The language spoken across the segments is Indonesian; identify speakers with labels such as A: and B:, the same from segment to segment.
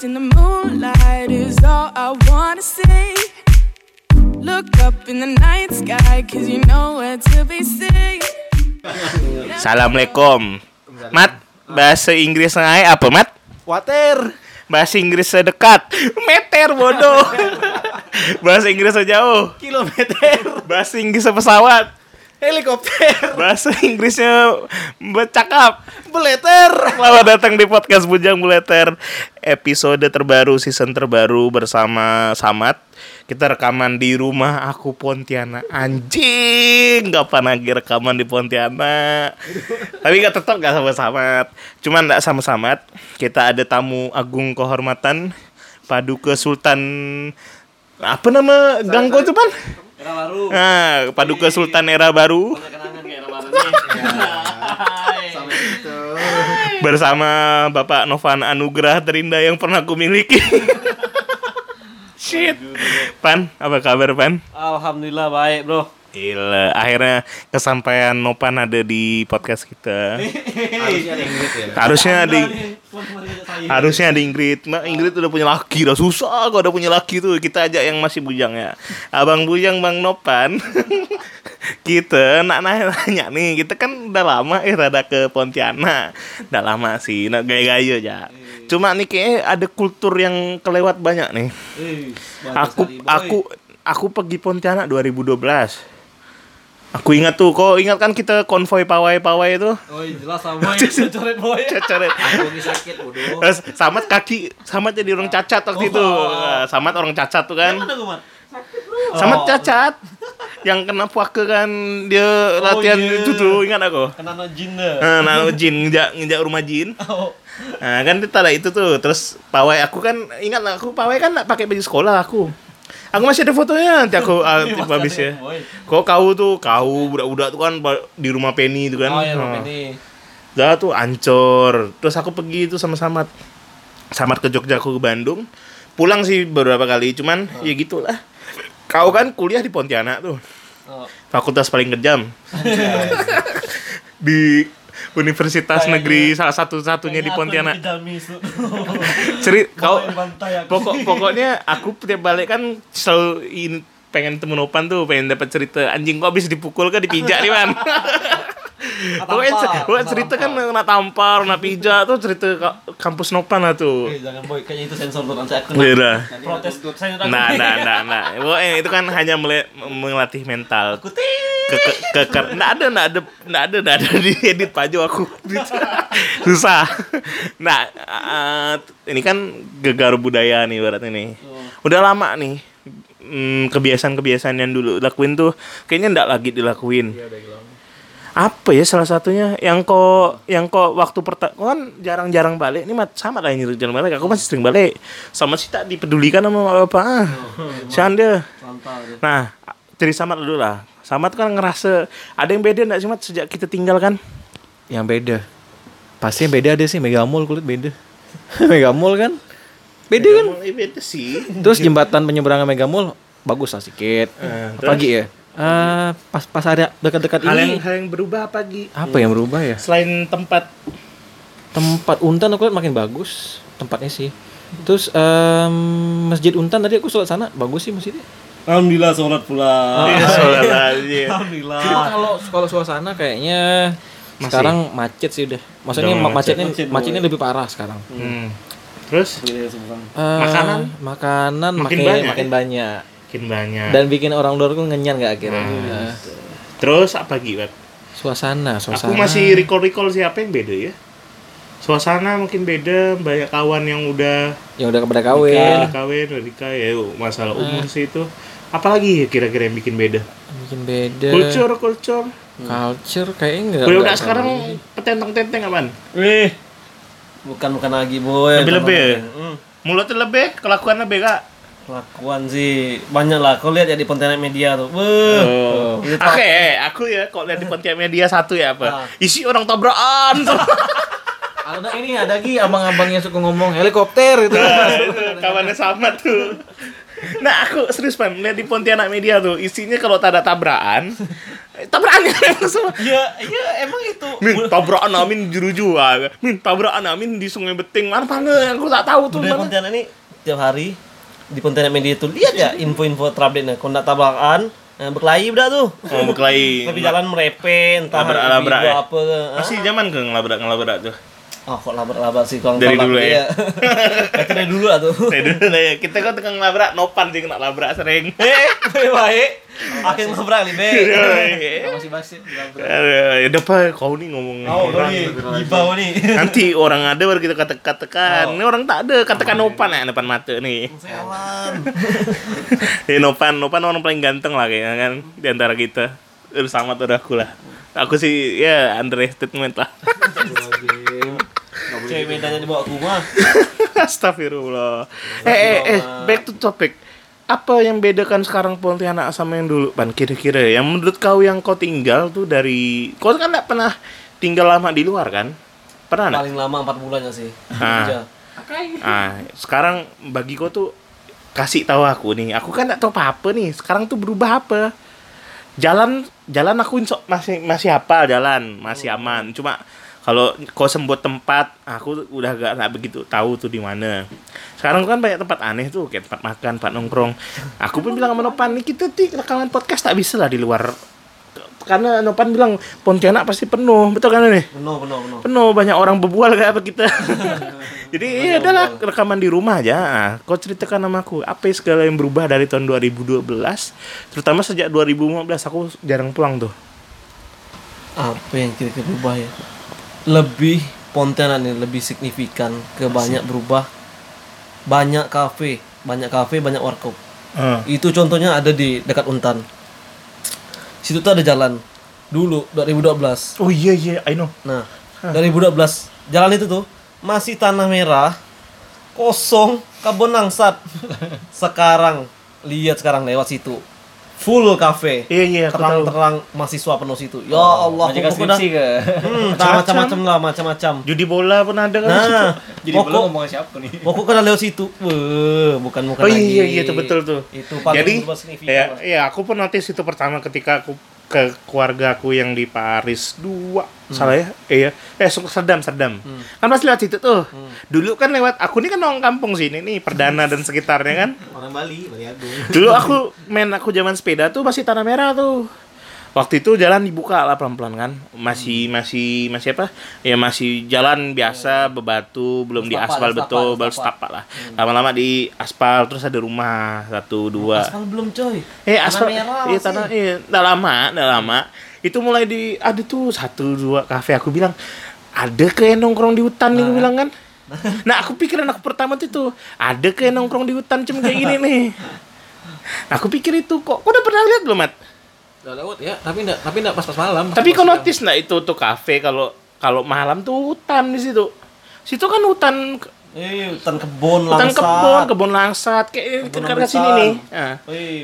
A: Lost in the moonlight is all I wanna see. Look up in the night sky, cause you know where to be seen.
B: Assalamualaikum. Mat, bahasa Inggris saya apa, Mat?
C: Water.
B: Bahasa Inggris sedekat. Meter bodoh. bahasa Inggris sejauh.
C: Kilometer.
B: Bahasa Inggris pesawat.
C: Helikopter.
B: Bahasa Inggrisnya bercakap.
C: Beleter.
B: Selamat datang di podcast Bujang Buleter Episode terbaru, season terbaru bersama Samat Kita rekaman di rumah aku Pontianak Anjing Gak pernah lagi rekaman di Pontianak Tapi gak tetap gak sama Samat Cuman gak sama Samat Kita ada tamu agung kehormatan Paduka Sultan Apa nama gang kau tuh pan?
C: Era baru.
B: Nah, Paduka Sultan era baru
C: Kenangan kayak era baru. Sampai gitu.
B: bersama Bapak Novan Anugrah terindah yang pernah kumiliki. Shit. Pan, apa kabar Pan?
C: Alhamdulillah baik, Bro.
B: Gila, akhirnya kesampaian Nopan ada di podcast kita.
C: Harusnya ada Inggris ya.
B: Harusnya di harusnya ada Ingrid. Nah, Ingrid udah punya laki, udah susah kalau udah punya laki tuh. Kita ajak yang masih bujang ya. Abang bujang Bang Nopan. kita nak nanya nih, kita kan udah lama eh rada ke Pontianak. Udah lama sih, nak gaya-gaya aja. Cuma nih kayaknya ada kultur yang kelewat banyak nih. Aku aku aku pergi Pontianak 2012. Aku ingat tuh, kok ingat kan kita konvoy pawai-pawai itu?
C: Oh, jelas sama coret boy.
B: Coret.
C: Ini sakit, bodoh.
B: Terus Samat kaki, Samat jadi orang cacat waktu itu. Nah, Samat orang cacat tuh kan.
C: Mana Mat?
B: Samat
C: Oh.
B: cacat. Yang kena puaka kan dia latihan
C: iya.
B: itu tuh, ingat aku.
C: Kena no jin deh.
B: Nah, jin, ngejak, ngejak rumah jin.
C: Oh.
B: Nah, kan kita itu tuh. Terus pawai aku kan ingat lah aku pawai kan pakai baju sekolah aku. Aku masih ada fotonya nanti aku ah, habis ya. Kok kau tuh, kau budak-budak tuh kan di rumah Penny itu kan.
C: Oh, ya,
B: Nah.
C: ini.
B: Dah tuh ancur. Terus aku pergi itu sama Samat. Samat ke Jogja, aku ke Bandung. Pulang sih beberapa kali, cuman ya gitulah. Kau kan kuliah di Pontianak tuh.
C: Oh.
B: Fakultas paling kejam. di Universitas
C: Kayaknya-
B: Negeri salah satu-satunya di Pontianak. Cerit kau pokok pokoknya aku tiap balik kan selalu in- pengen temu Nopan tuh, pengen dapat cerita anjing kok habis dipukul kan dipijak nih man. Pokoknya pokoknya cerita kan kena tampar, kena pijak tuh cerita ka- kampus Nopan lah tuh.
C: Eh, jangan boy, kayaknya itu sensor tuh nanti aku.
B: Iya.
C: Protes saya udah.
B: Nah, nah, nah, nah. Pokoknya itu kan hanya melatih mental.
C: Aku.
B: Ke, ke, ke, ke, nggak ada, nggak ada, nggak ada, nggak ada di edit Pajo aku. Susah. Nah, eh, ini kan gegar budaya nih barat ini. Udah lama nih. Hmm, kebiasaan-kebiasaan yang dulu lakuin tuh kayaknya nggak lagi dilakuin. Apa ya salah satunya? Yang kok yang kok waktu pertama kan jarang-jarang balik. Ini mat sama lah yang jarang balik. Aku masih sering balik. Sama sih tak dipedulikan sama bapak ah. Si Anda
C: Mantap. deh.
B: Nah, dari Samat dulu lah. Samat kan ngerasa ada yang beda enggak sih Mat sejak kita tinggal kan?
D: yang beda? Pasti yang beda ada sih Megamall kulit beda. Megamall kan? Beda kan?
B: Mulai beda sih.
D: terus jembatan penyeberangan Megamall bagus lah sedikit
B: Eh,
D: apalagi ya Eh, pas pas ada dekat-dekat
B: Hal yang
D: ini
B: hal yang berubah apa Gi?
D: apa yang berubah ya?
B: Selain tempat.
D: Tempat Untan aku lihat makin bagus tempatnya sih. Terus em, masjid Untan tadi aku sholat sana bagus sih masjidnya.
C: Alhamdulillah sholat pula.
B: Iya, sholat aja.
C: Alhamdulillah.
D: Cuma kalau kalau suasana kayaknya sekarang macet sih udah. Maksudnya
B: Udah
D: ma- macetnya
C: macet,
D: macetnya lebih parah sekarang.
B: Hmm. Terus?
D: Eh,
B: Makanan?
D: makanan
B: Makin
D: makin
B: banyak?
D: makin
B: ya?
D: banyak
B: makin banyak.
D: dan bikin orang luar tuh ngenyan nggak akhirnya
B: Hmm.
D: Eh,
B: Terus apa Gi? Mat?
D: suasana suasana
B: Aku masih recall-recall siapa yang beda ya? Suasana mungkin beda, banyak kawan yang udah
D: yang udah kepada kawin
B: udah kawin, udah nikah ya, masalah umur sih itu. Apalagi ya kira-kira yang bikin beda?
D: bikin beda
B: Culture, culture.
D: culture kayaknya enggak
B: Udah udah sekarang petenteng-tenteng apaan?
C: Wih. Bukan bukan lagi boy.
B: Lebih-lebih ya?
C: Hmm.
B: Mulutnya lebih, kelakuan lebih kak.
C: Kelakuan sih banyak lah. Kau lihat ya di Pontianak Media tuh.
B: Oh.
C: Itu
B: Oke, eh, aku ya kok lihat di Pontianak Media satu ya apa?
C: Ah.
B: Isi orang tabrakan.
D: ada ini ada lagi abang-abang yang suka ngomong helikopter itu
B: Nah, itu kawannya sama tuh. Nah aku serius pan lihat di Pontianak Media tuh isinya kalau tak ada tabrakan, eh, tabrakannya memang semua.
C: Iya, iya emang itu.
B: Min tabrakan amin juru-jua, min tabrakan amin di Sungai Beting mana mana aku tak tahu tuh
C: Budaya
B: mana.
C: Pontianak ini tiap hari di Pontianak Media itu lihat ya info-info terupdate-nya. Kalau nggak tabrakan, eh, berkelahi udah tuh.
B: Oh berkelahi.
C: Tapi jalan merepe, entah
B: Labrak-labrak
C: ibu
B: ya?
C: apa.
B: Masih zaman ke ngelabrak ngelabrak tuh.
C: Ah, kok labrak-labrak sih kurang
B: Dari dulu ya?
C: Itu dari dulu lah tuh.
B: Nah, dulu lah ya. Kita kan tukang ngelabrak nopan sih kena labrak sering.
C: Eh, baik. Akhirnya labrak nih, Be.
D: Masih masih.
B: Aduh, ya udah pak kau nih ngomong
C: Oh,
B: orang.
C: nih, gibau nih.
B: Nanti orang ada baru kita kata katakan. Ini orang tak ada katakan Nopan ya depan mata nih.
C: Jalan.
B: Ya Nopan, Nopan orang paling ganteng lah kayaknya kan di antara kita. Sama tuh aku lah. Aku sih ya understatement lah.
C: Cewek Medannya dibawa ke rumah.
B: Astagfirullah. Eh, eh, eh, back to topic. Apa yang bedakan sekarang Pontianak sama yang dulu, Pan? Kira-kira yang menurut kau yang kau tinggal tuh dari... Kau kan nggak pernah tinggal lama di luar kan? Pernah?
C: Paling lama 4 bulan ya sih.
B: Ah. Ah, sekarang bagi kau tuh kasih tahu aku nih. Aku kan nggak tahu apa-apa nih. Sekarang tuh berubah apa? Jalan jalan aku masih masih hafal jalan, masih aman. Cuma kalau kau sembut tempat, aku udah gak, nggak begitu tahu tuh di mana. Sekarang kan banyak tempat aneh tuh, kayak tempat makan, tempat nongkrong. Aku pun bilang sama Nopan, nih kita ti rekaman podcast tak bisa lah di luar. Karena Nopan bilang Pontianak pasti penuh, betul kan nih?
C: Penuh, penuh, penuh.
B: penuh banyak orang berbual kayak apa kita jadi ya adalah rekaman di rumah aja Ah, kau ceritakan sama aku apa segala yang berubah dari tahun 2012 terutama sejak 2015 aku jarang pulang tuh
C: Apa yang kira-kira berubah ya? Lebih Pontianak nih lebih signifikan ke banyak berubah. Banyak kafe, banyak kafe, banyak warkop. Itu contohnya ada di dekat Untan. Situ tuh ada jalan. Dulu 2012.
B: oh iya iya I know
C: Nah, 2012 jalan itu tuh masih tanah merah, kosong, kebun angsat. Sekarang lihat sekarang lewat situ. Full kafe.
B: iya iya
C: Terang-terang mahasiswa penuh situ. Ya Allah,
D: Majikan skripsi ke?
C: Hmm, macam-macam lah, macam-macam.
B: judi bola pun ada kan situ?
C: Nah,
D: Jadi belum
C: pokok
D: ngomongin siapa nih?
C: pokok kena lewat situ. Weh, bukan bukan
B: Oh
C: lagi.
B: iya iya itu betul tuh.
C: Itu paling
B: Jadi ya, ya aku pun notice itu pertama ketika aku ke keluarga aku yang di Paris dua.
C: Hmm.
B: salah ya? Iya. Eh Su- Serdam Serdam. Kan pas lewat situ tuh.
C: Hmm.
B: dulu kan lewat aku ini kan orang kampung sini nih perdana dan sekitarnya kan.
D: Orang Bali, Bali Agung.
B: dulu aku main aku zaman sepeda tuh masih tanah merah tuh waktu itu jalan dibuka lah pelan-pelan kan masih
C: Hmm.
B: masih masih apa ya masih jalan biasa bebatu belum di aspal betul baru
C: setapak. Hmm.
B: lah lama-lama di aspal terus ada rumah satu dua
C: Aspal belum coy.
B: Eh aspal iya tanah iya udah lama, udah lama. Itu mulai di ada tuh satu dua kafe aku bilang ada ke yang nongkrong di hutan nih aku bilang kan. Nah aku pikiran aku pertama tuh tuh ada ke yang nongkrong di hutan cuma kayak gini nih. Nah, aku pikir itu kok, kok udah pernah lihat belum mat?
D: Udah lewat ya, tapi enggak tapi enggak pas-pas malam.
B: Tapi kau notice nggak itu tuh kafe kalau kalau malam tuh hutan di situ. Situ kan hutan
C: Eh, hutan kebun
B: hutan
C: langsat.
B: kebun, kebun langsat kayak
C: Kebun
B: ke sini
C: rambutan.
B: nih. Nah.
C: Eh,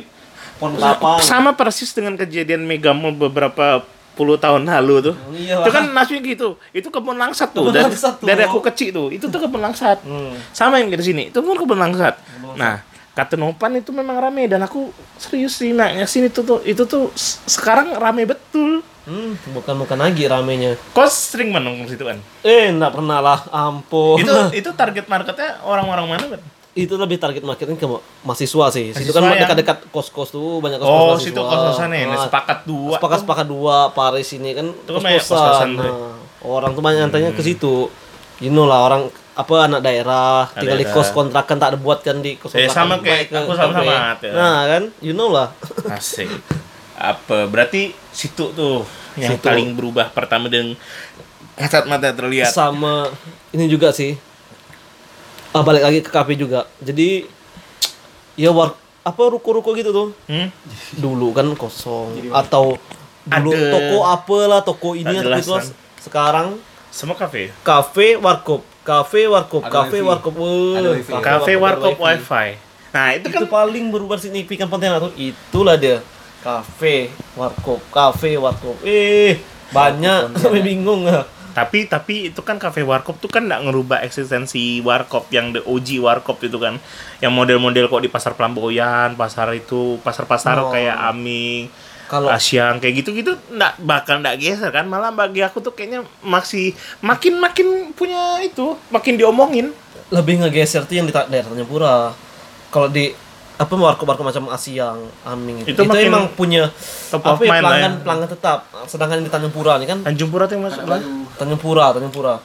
C: pohon kelapa.
B: sama persis dengan kejadian Megamall beberapa puluh tahun lalu tuh.
C: Iya
B: itu kan nasibnya gitu. Itu kebun langsat tuh.
C: Kebun
B: dari,
C: langsat tuh.
B: dari aku kecil tuh. Itu tuh kebun langsat.
C: Hmm.
B: Sama yang di sini. Itu pun kebun langsat. Nah, kata Nopan itu memang rame dan aku serius sih nanya sini tuh tuh itu tuh sekarang rame betul.
C: Hmm, bukan bukan lagi ramenya.
B: Kau sering menongkrong situ kan?
C: Eh, enggak pernah lah. Ampun.
B: Itu itu target marketnya orang-orang mana kan?
C: itu lebih target marketing ke mahasiswa sih. Situ
B: Mahasiswa
C: kan
B: yang-
C: dekat-dekat kos-kos tuh banyak kos-kos
B: Oh,
C: mahasiswa.
B: situ kos-kosan ya,
C: Nah,
B: sepakat dua.
C: sepakat sepakat dua Paris ini kan
B: kan kos-kosan tuh.
C: Nah, orang tuh banyak nantanya ke situ. You know lah orang apa anak daerah
B: Anak
C: tinggal di
B: daerah.
C: kos kontrakan tak ada buat kan di kos
B: Eh,
C: kontrakan.
B: sama kayak
C: ke
B: aku sama-sama, ya.
C: Nah, kan you know lah.
B: Asik. Apa? Berarti situ tuh yang
C: Situ.
B: paling berubah pertama dengan kasat mata terlihat.
C: sama ini juga sih. Ah, balik lagi ke kafe juga. Jadi ya war apa ruko-ruko gitu tuh.
B: Hmm?
C: dulu kan kosong atau dulu
B: Ada.
C: toko apalah toko ini atau itu
B: kan.
C: sekarang
B: Semua kafe.
C: kafe warkop kafe warkop
D: wifi.
C: warkop.
B: Kafe warkop
C: wifi.
B: Nah, itu
C: itu
B: kan
C: paling berubah signifikan Pontianak tuh itulah dia kafe warkop kafe warkop eh banyak sampai bingung.
B: Tapi tapi itu kan kafe warkop tuh kan nggak ngerubah eksistensi warkop yang the OG warkop itu kan. Yang model-model kok di pasar Pelamboyan, pasar itu, pasar-pasar
C: Oh.
B: kayak Aming,
C: Kalau
B: Asyang kayak gitu-gitu nggak bakal nggak geser kan. Malah bagi aku tuh kayaknya masih makin makin punya itu, makin diomongin.
C: lebih ngegeser tuh yang di ta- daerah Tanjung Pura. Kalau di apa warkop-warkop macam Asiang, Aming itu,
B: Itu
C: itu, emang punya apa ya,
B: lah
C: pelanggan
B: ya.
C: pelanggan tetap. Sedangkan di Tanjung Pura ini kan
B: Tanjung Pura tuh yang masuk lah.
C: Tanjung Pura, Tanjung Pura.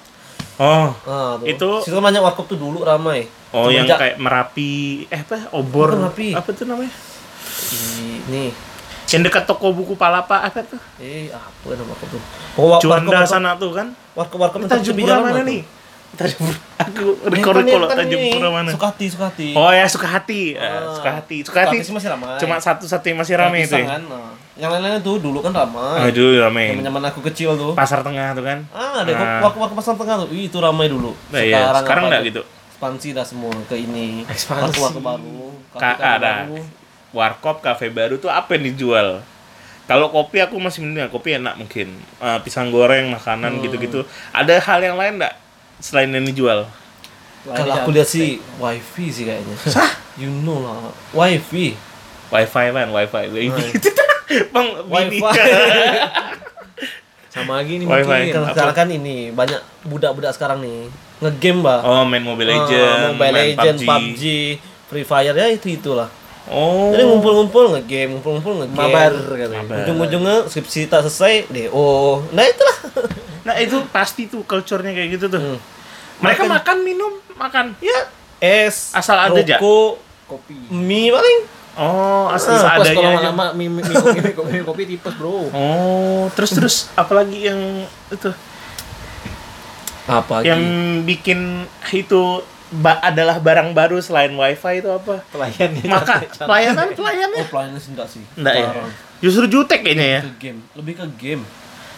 B: Oh,
C: Nah, tuh.
B: Itu-
C: situ kan banyak warkop tuh dulu ramai.
B: oh yang
C: Semenjak
B: kayak Merapi, eh apa? Obor.
C: Bukan Merapi.
B: Apa tuh namanya?
C: nih.
B: Yang dekat toko buku Palapa apa tuh?
C: Eh, apa nama warkop tuh? Pokoknya
B: Juanda sana tuh kan?
C: warkop-warkop yang
B: Tanjung
C: tepi
B: Pura
C: jalan
B: mana nih? Tanjung Pura. Aku rekor
C: kan kan
B: Tanjung
C: ini,
B: Pura mana?
C: Sukati, Sukati.
B: Oh ya Sukahati, Eh,
C: Ah.
B: Sukahati, Sukahati.
C: sih masih ramai.
B: Cuma satu-satu yang masih ramai itu. Ya?
C: kan. Yang lain-lain tuh dulu kan ramai.
B: Aduh ramai.
C: Zaman-zaman aku kecil tuh.
B: Pasar tengah tuh kan?
C: Ah, ada
B: Ah.
C: waktu pasar tengah tuh. Ih, itu ramai dulu.
B: Nah, iya. Sekarang enggak gitu.
C: Ekspansi dah semua ke ini.
D: Ekspansi.
C: Waktu waktu baru.
B: Ada
C: baru.
B: Warkop kafe baru tuh apa yang dijual? Kalau kopi aku masih mending kopi enak mungkin. Eh, pisang goreng, makanan
C: Hmm.
B: gitu-gitu. Ada hal yang lain enggak selain yang dijual?
C: Kalau aku lihat sih wifi sih kayaknya. You know lah, wifi.
B: Wifi kan, wifi. Bang,
C: Wifi.
B: wifi.
D: Sama lagi nih
B: Wifi.
D: mungkin.
C: Kalau sekarang kan ini banyak budak-budak sekarang nih ngegame bah.
B: Oh, main Mobile
C: Ah,
B: Legend,
C: Mobile
B: main
C: Legend,
B: PUBG.
C: PUBG, Free Fire ya itu itulah.
B: Oh.
C: Jadi ngumpul-ngumpul ngegame, ngumpul-ngumpul ngegame.
D: Mabar katanya.
C: Ujung-ujungnya skripsi tak selesai, DO. Nah itulah.
B: Nah, itu pasti tuh culture-nya kayak gitu tuh.
C: Hmm.
B: Mereka
C: Makan-
B: makan minum, makan.
C: Ya, es,
B: Asal ada aja?
D: Kopi.
C: mie paling.
B: Oh, asal
D: Tipes kalau
B: seadanya aja.
D: lama-lama mie mie kopi mie kopi, mie kopi tipes, Bro.
B: Oh, terus terus apalagi yang itu
C: Apa
B: yang bikin itu ba- adalah barang baru selain wifi itu apa?
D: Pelayannya.
B: Maka pelayanan pelayannya
C: Oh, pelayanan sih enggak sih.
B: enggak ya? Justru jutek kayaknya ya.
C: Ke game, lebih ke game.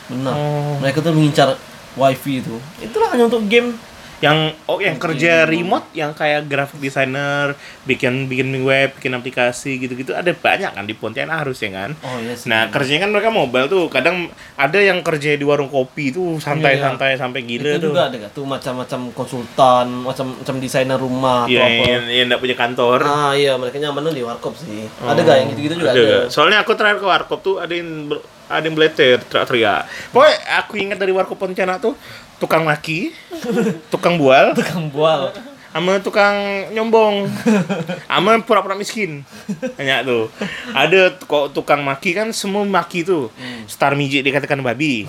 C: Benar.
B: Oh.
C: Mereka tuh mengincar wifi itu. Itulah hanya untuk game.
B: Yang oh yang kerja remote yang kayak graphic designer, bikin bikin web, bikin aplikasi gitu-gitu ada banyak kan di Pontianak harusnya kan.
C: Oh iya sih.
B: Nah, kerjanya kan mereka mobile tuh. Kadang ada yang kerja di warung kopi tuh santai-santai sampai gila
C: itu
B: tuh.
C: juga ada gak tuh macam-macam konsultan, macam-macam desainer rumah
B: Iya,
C: atau apa.
B: yang yang punya kantor.
C: Ah iya, mereka nyaman di warkop sih. ada gak yang gitu-gitu juga ada.
B: nggak? Soalnya aku terakhir ke warkop tuh ada yang ada yang beleter teriak-teriak. Pokoknya aku ingat dari warkop Pontianak tuh tukang laki, tukang bual,
C: Tukang bual.
B: sama tukang nyombong, sama pura-pura miskin. Banyak tuh. Ada kok tukang maki kan semua maki tuh. Star Mijik dikatakan babi.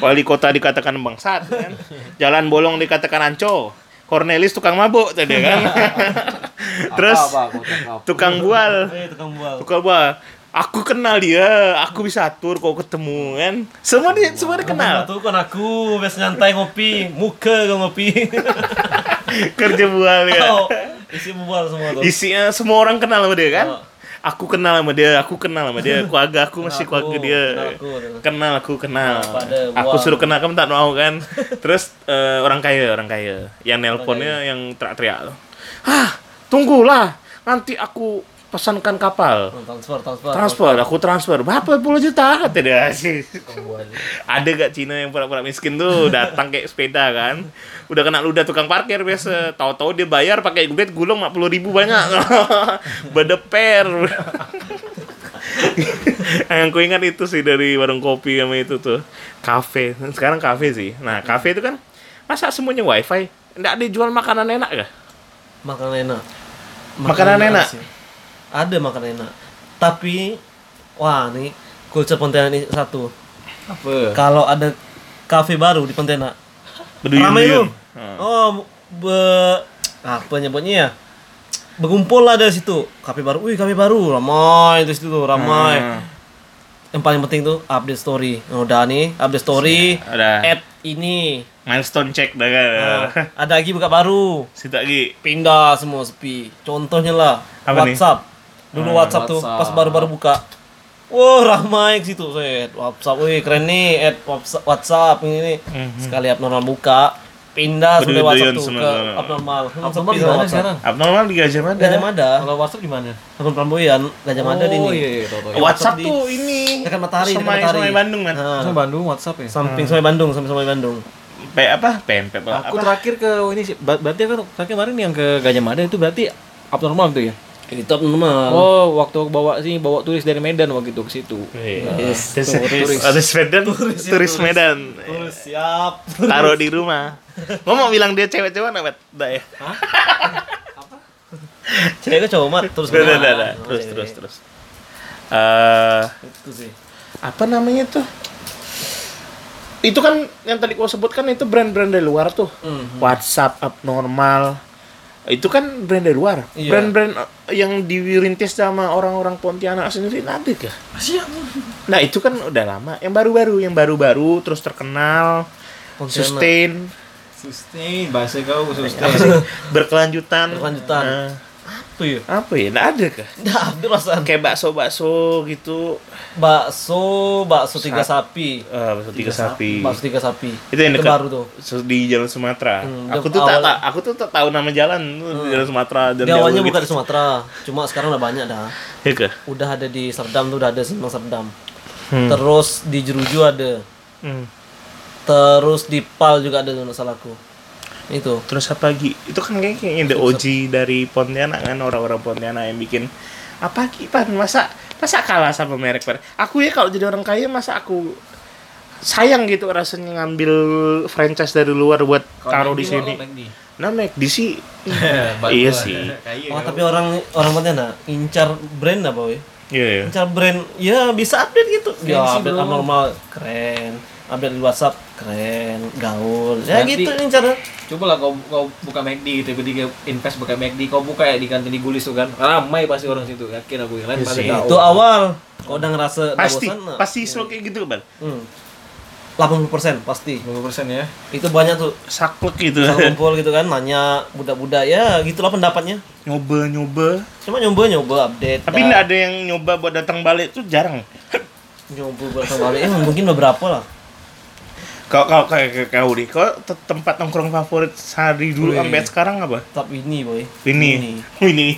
B: Wali kota dikatakan bangsat kan. Jalan bolong dikatakan anco. Cornelis tukang mabuk tadi kan. Terus tukang bual.
C: Eh, tukang bual.
B: Tukang bual. Aku kenal dia, aku bisa atur kau ketemu kan. Semua dia semua dia kenal.
C: Tuh kan aku biasa nyantai ngopi, muka kau ngopi.
B: Kerja bual ya.
C: oh, isi bual semua tuh.
B: Isinya semua orang kenal sama dia kan?
C: Oh.
B: Aku kenal sama dia, aku kenal sama dia, keluarga aku masih keluarga
C: aku,
B: dia.
C: kenal aku.
B: Kenal aku Aku suruh kenal kamu tak mau kan. Terus eh, orang kaya, orang kaya. Yang nelponnya yang teriak-teriak. Ah, tunggulah. Nanti aku pesankan kapal.
C: Transfer, transfer.
B: Transfer, aku transfer. Berapa puluh juta? Dia sih. Ada gak Cina yang pura-pura miskin tuh datang kayak sepeda kan? Udah kena ludah tukang parkir biasa. Tahu-tahu dia bayar pakai duit gulung 50 ribu banyak. Bedeper. yang ku ingat itu sih dari warung kopi sama itu tuh. Kafe. Sekarang kafe sih. Nah, kafe itu kan masa semuanya wifi? Nggak ada jual makanan enak gak?
C: Makanan enak.
B: Makanan enak?
C: sih. Ada makanan enak. Tapi wah nih culture Pontianak ini satu.
D: Apa?
C: Kalau ada kafe baru di Pontianak, ramai lu. Oh, be apa nyebutnya ya? Berkumpul lah dari situ. Kafe baru, wih kafe baru, ramai di situ tuh, ramai.
B: Hmm.
C: Yang paling penting tuh update story. Nah, udah nih, update story.
B: Ada.
C: Add ini.
B: Milestone check dah kan.
C: Nah, ada lagi buka baru.
B: Situ lagi.
C: Pindah semua sepi. Contohnya lah
B: Apa nih?
C: Dulu
B: Hmm,
C: WhatsApp, tuh
D: WhatsApp.
C: pas baru-baru buka. Wah, ramai ke situ. Saya WhatsApp, wih keren nih, add WhatsApp, WhatsApp ini nih. Sekali abnormal buka, pindah sampai WhatsApp tuh ke
B: tuh.
C: abnormal.
D: Abnormal di
C: sama
D: mana
C: WhatsApp.
D: sekarang?
B: Abnormal di Gajah Mada.
C: Gajah Mada,
D: Kalau WhatsApp di mana?
C: akun Pramboyan, Gajah Mada di
D: Oh
C: ini.
D: iya iya.
C: Wah.
B: WhatsApp tuh ini
C: Dekat Matahari, dekat
B: Semai,
C: Matahari.
B: Semai Bandung kan.
C: Nah,
D: Sama Bandung WhatsApp ya.
C: samping Sungai Bandung, samping Sungai Bandung.
B: Pe apa? Pempek lah.
D: Aku
B: apa?
D: terakhir ke ini sih, ber- berarti kan terakhir kemarin yang ke Gajah Mada itu berarti abnormal tuh ya?
C: Itu abnormal
D: Oh, waktu aku bawa sih bawa turis dari Medan waktu itu ke situ.
B: Yes.
C: Yes,
B: Turis, turis Medan, turis, Medan.
C: Terus siap
B: Taruh di rumah. Gua mau bilang dia cewek-cewek apa? Enggak ya?
C: cewek cowok mat terus
B: Udah, udah,
C: kenal.
B: udah, udah.
C: Oh,
B: Terus,
C: cewek.
B: terus, terus. Eh,
C: itu sih
B: apa namanya tuh? Itu kan yang tadi gua sebutkan itu brand-brand dari luar tuh.
C: Mhm.
B: WhatsApp abnormal. Itu kan brand dari luar.
C: Iya.
B: Brand-brand eh, yang dirintis sama orang-orang Pontianak sendiri ada kah? Nah, itu kan udah lama. Yang baru-baru, yang baru-baru terus terkenal,
C: Pontianak.
B: sustain,
D: Sustain, bahasa kau
B: apa sih? berkelanjutan.
C: Berkelanjutan.
B: Nah,
C: apa ya
B: apa ya? Nah, ada kah?
C: Nggak ada perasaan
B: Kayak bakso-bakso gitu.
C: bakso bakso tiga sapi
B: Eh, bakso tiga sapi.
C: bakso tiga sapi
B: Itu yang dekat
C: baru tuh
B: di Jalan Sumatera.
C: Hmm,
B: aku tuh tak,
C: awal-
B: tak- aku tuh tak tahu nama jalan di Jalan Sumatera dan
C: dia awalnya bukan di
B: gitu.
C: Sumatera cuma sekarang udah banyak dah
B: Iya kah?
C: udah ada di Serdam tuh udah ada Simpang Serdam
B: Hmm.
C: terus di Jeruju ada
B: Hmm.
C: terus di Pal juga ada nggak salahku itu.
B: Terus apa lagi? Itu kan kayak kayaknya the OG dari Pontianak kan orang-orang Pontianak yang bikin apa lagi pan? Masa masa kalah sama merek merek? Aku ya kalau jadi orang kaya masa aku sayang gitu rasanya ngambil franchise dari luar buat taruh di sini. nah McD sih. Iya sih.
C: oh tapi orang orang Pontianak incar brand apa boy?
B: Iya iya.
C: Incar brand ya bisa update gitu. Ya update
D: bro.
C: abnormal keren update di WhatsApp. Keren gaul. Ya
D: Berarti-
C: gitu incar
D: Coba lah kau, kau buka McD gitu, ketika invest buka McD, kau buka ya di kantin di Gulis tuh kan, ramai pasti orang situ, yakin aku yang lain
B: Iya
D: pada tahu.
C: itu awal. Kalau udah ngerasa
B: pasti
C: bosan, nah,
B: pasti slow kayak gitu bang
C: hmm. 80% pasti.
D: 50% ya.
C: itu banyak tuh.
B: Saklek gitu.
C: Kumpul gitu kan nanya budak-budak. Ya gitulah pendapatnya.
B: Nyoba nyoba.
C: Cuma nyoba nyoba update
B: tapi nggak ada yang nyoba buat datang balik tuh jarang.
C: Nyoba buat kembali eh mungkin beberapa lah
B: Kau kau kayak kau deh. Kau te- tempat nongkrong favorit sehari dulu
C: Wih.
B: sampai sekarang apa?
C: tetap ini boy
B: Winnie. Winnie.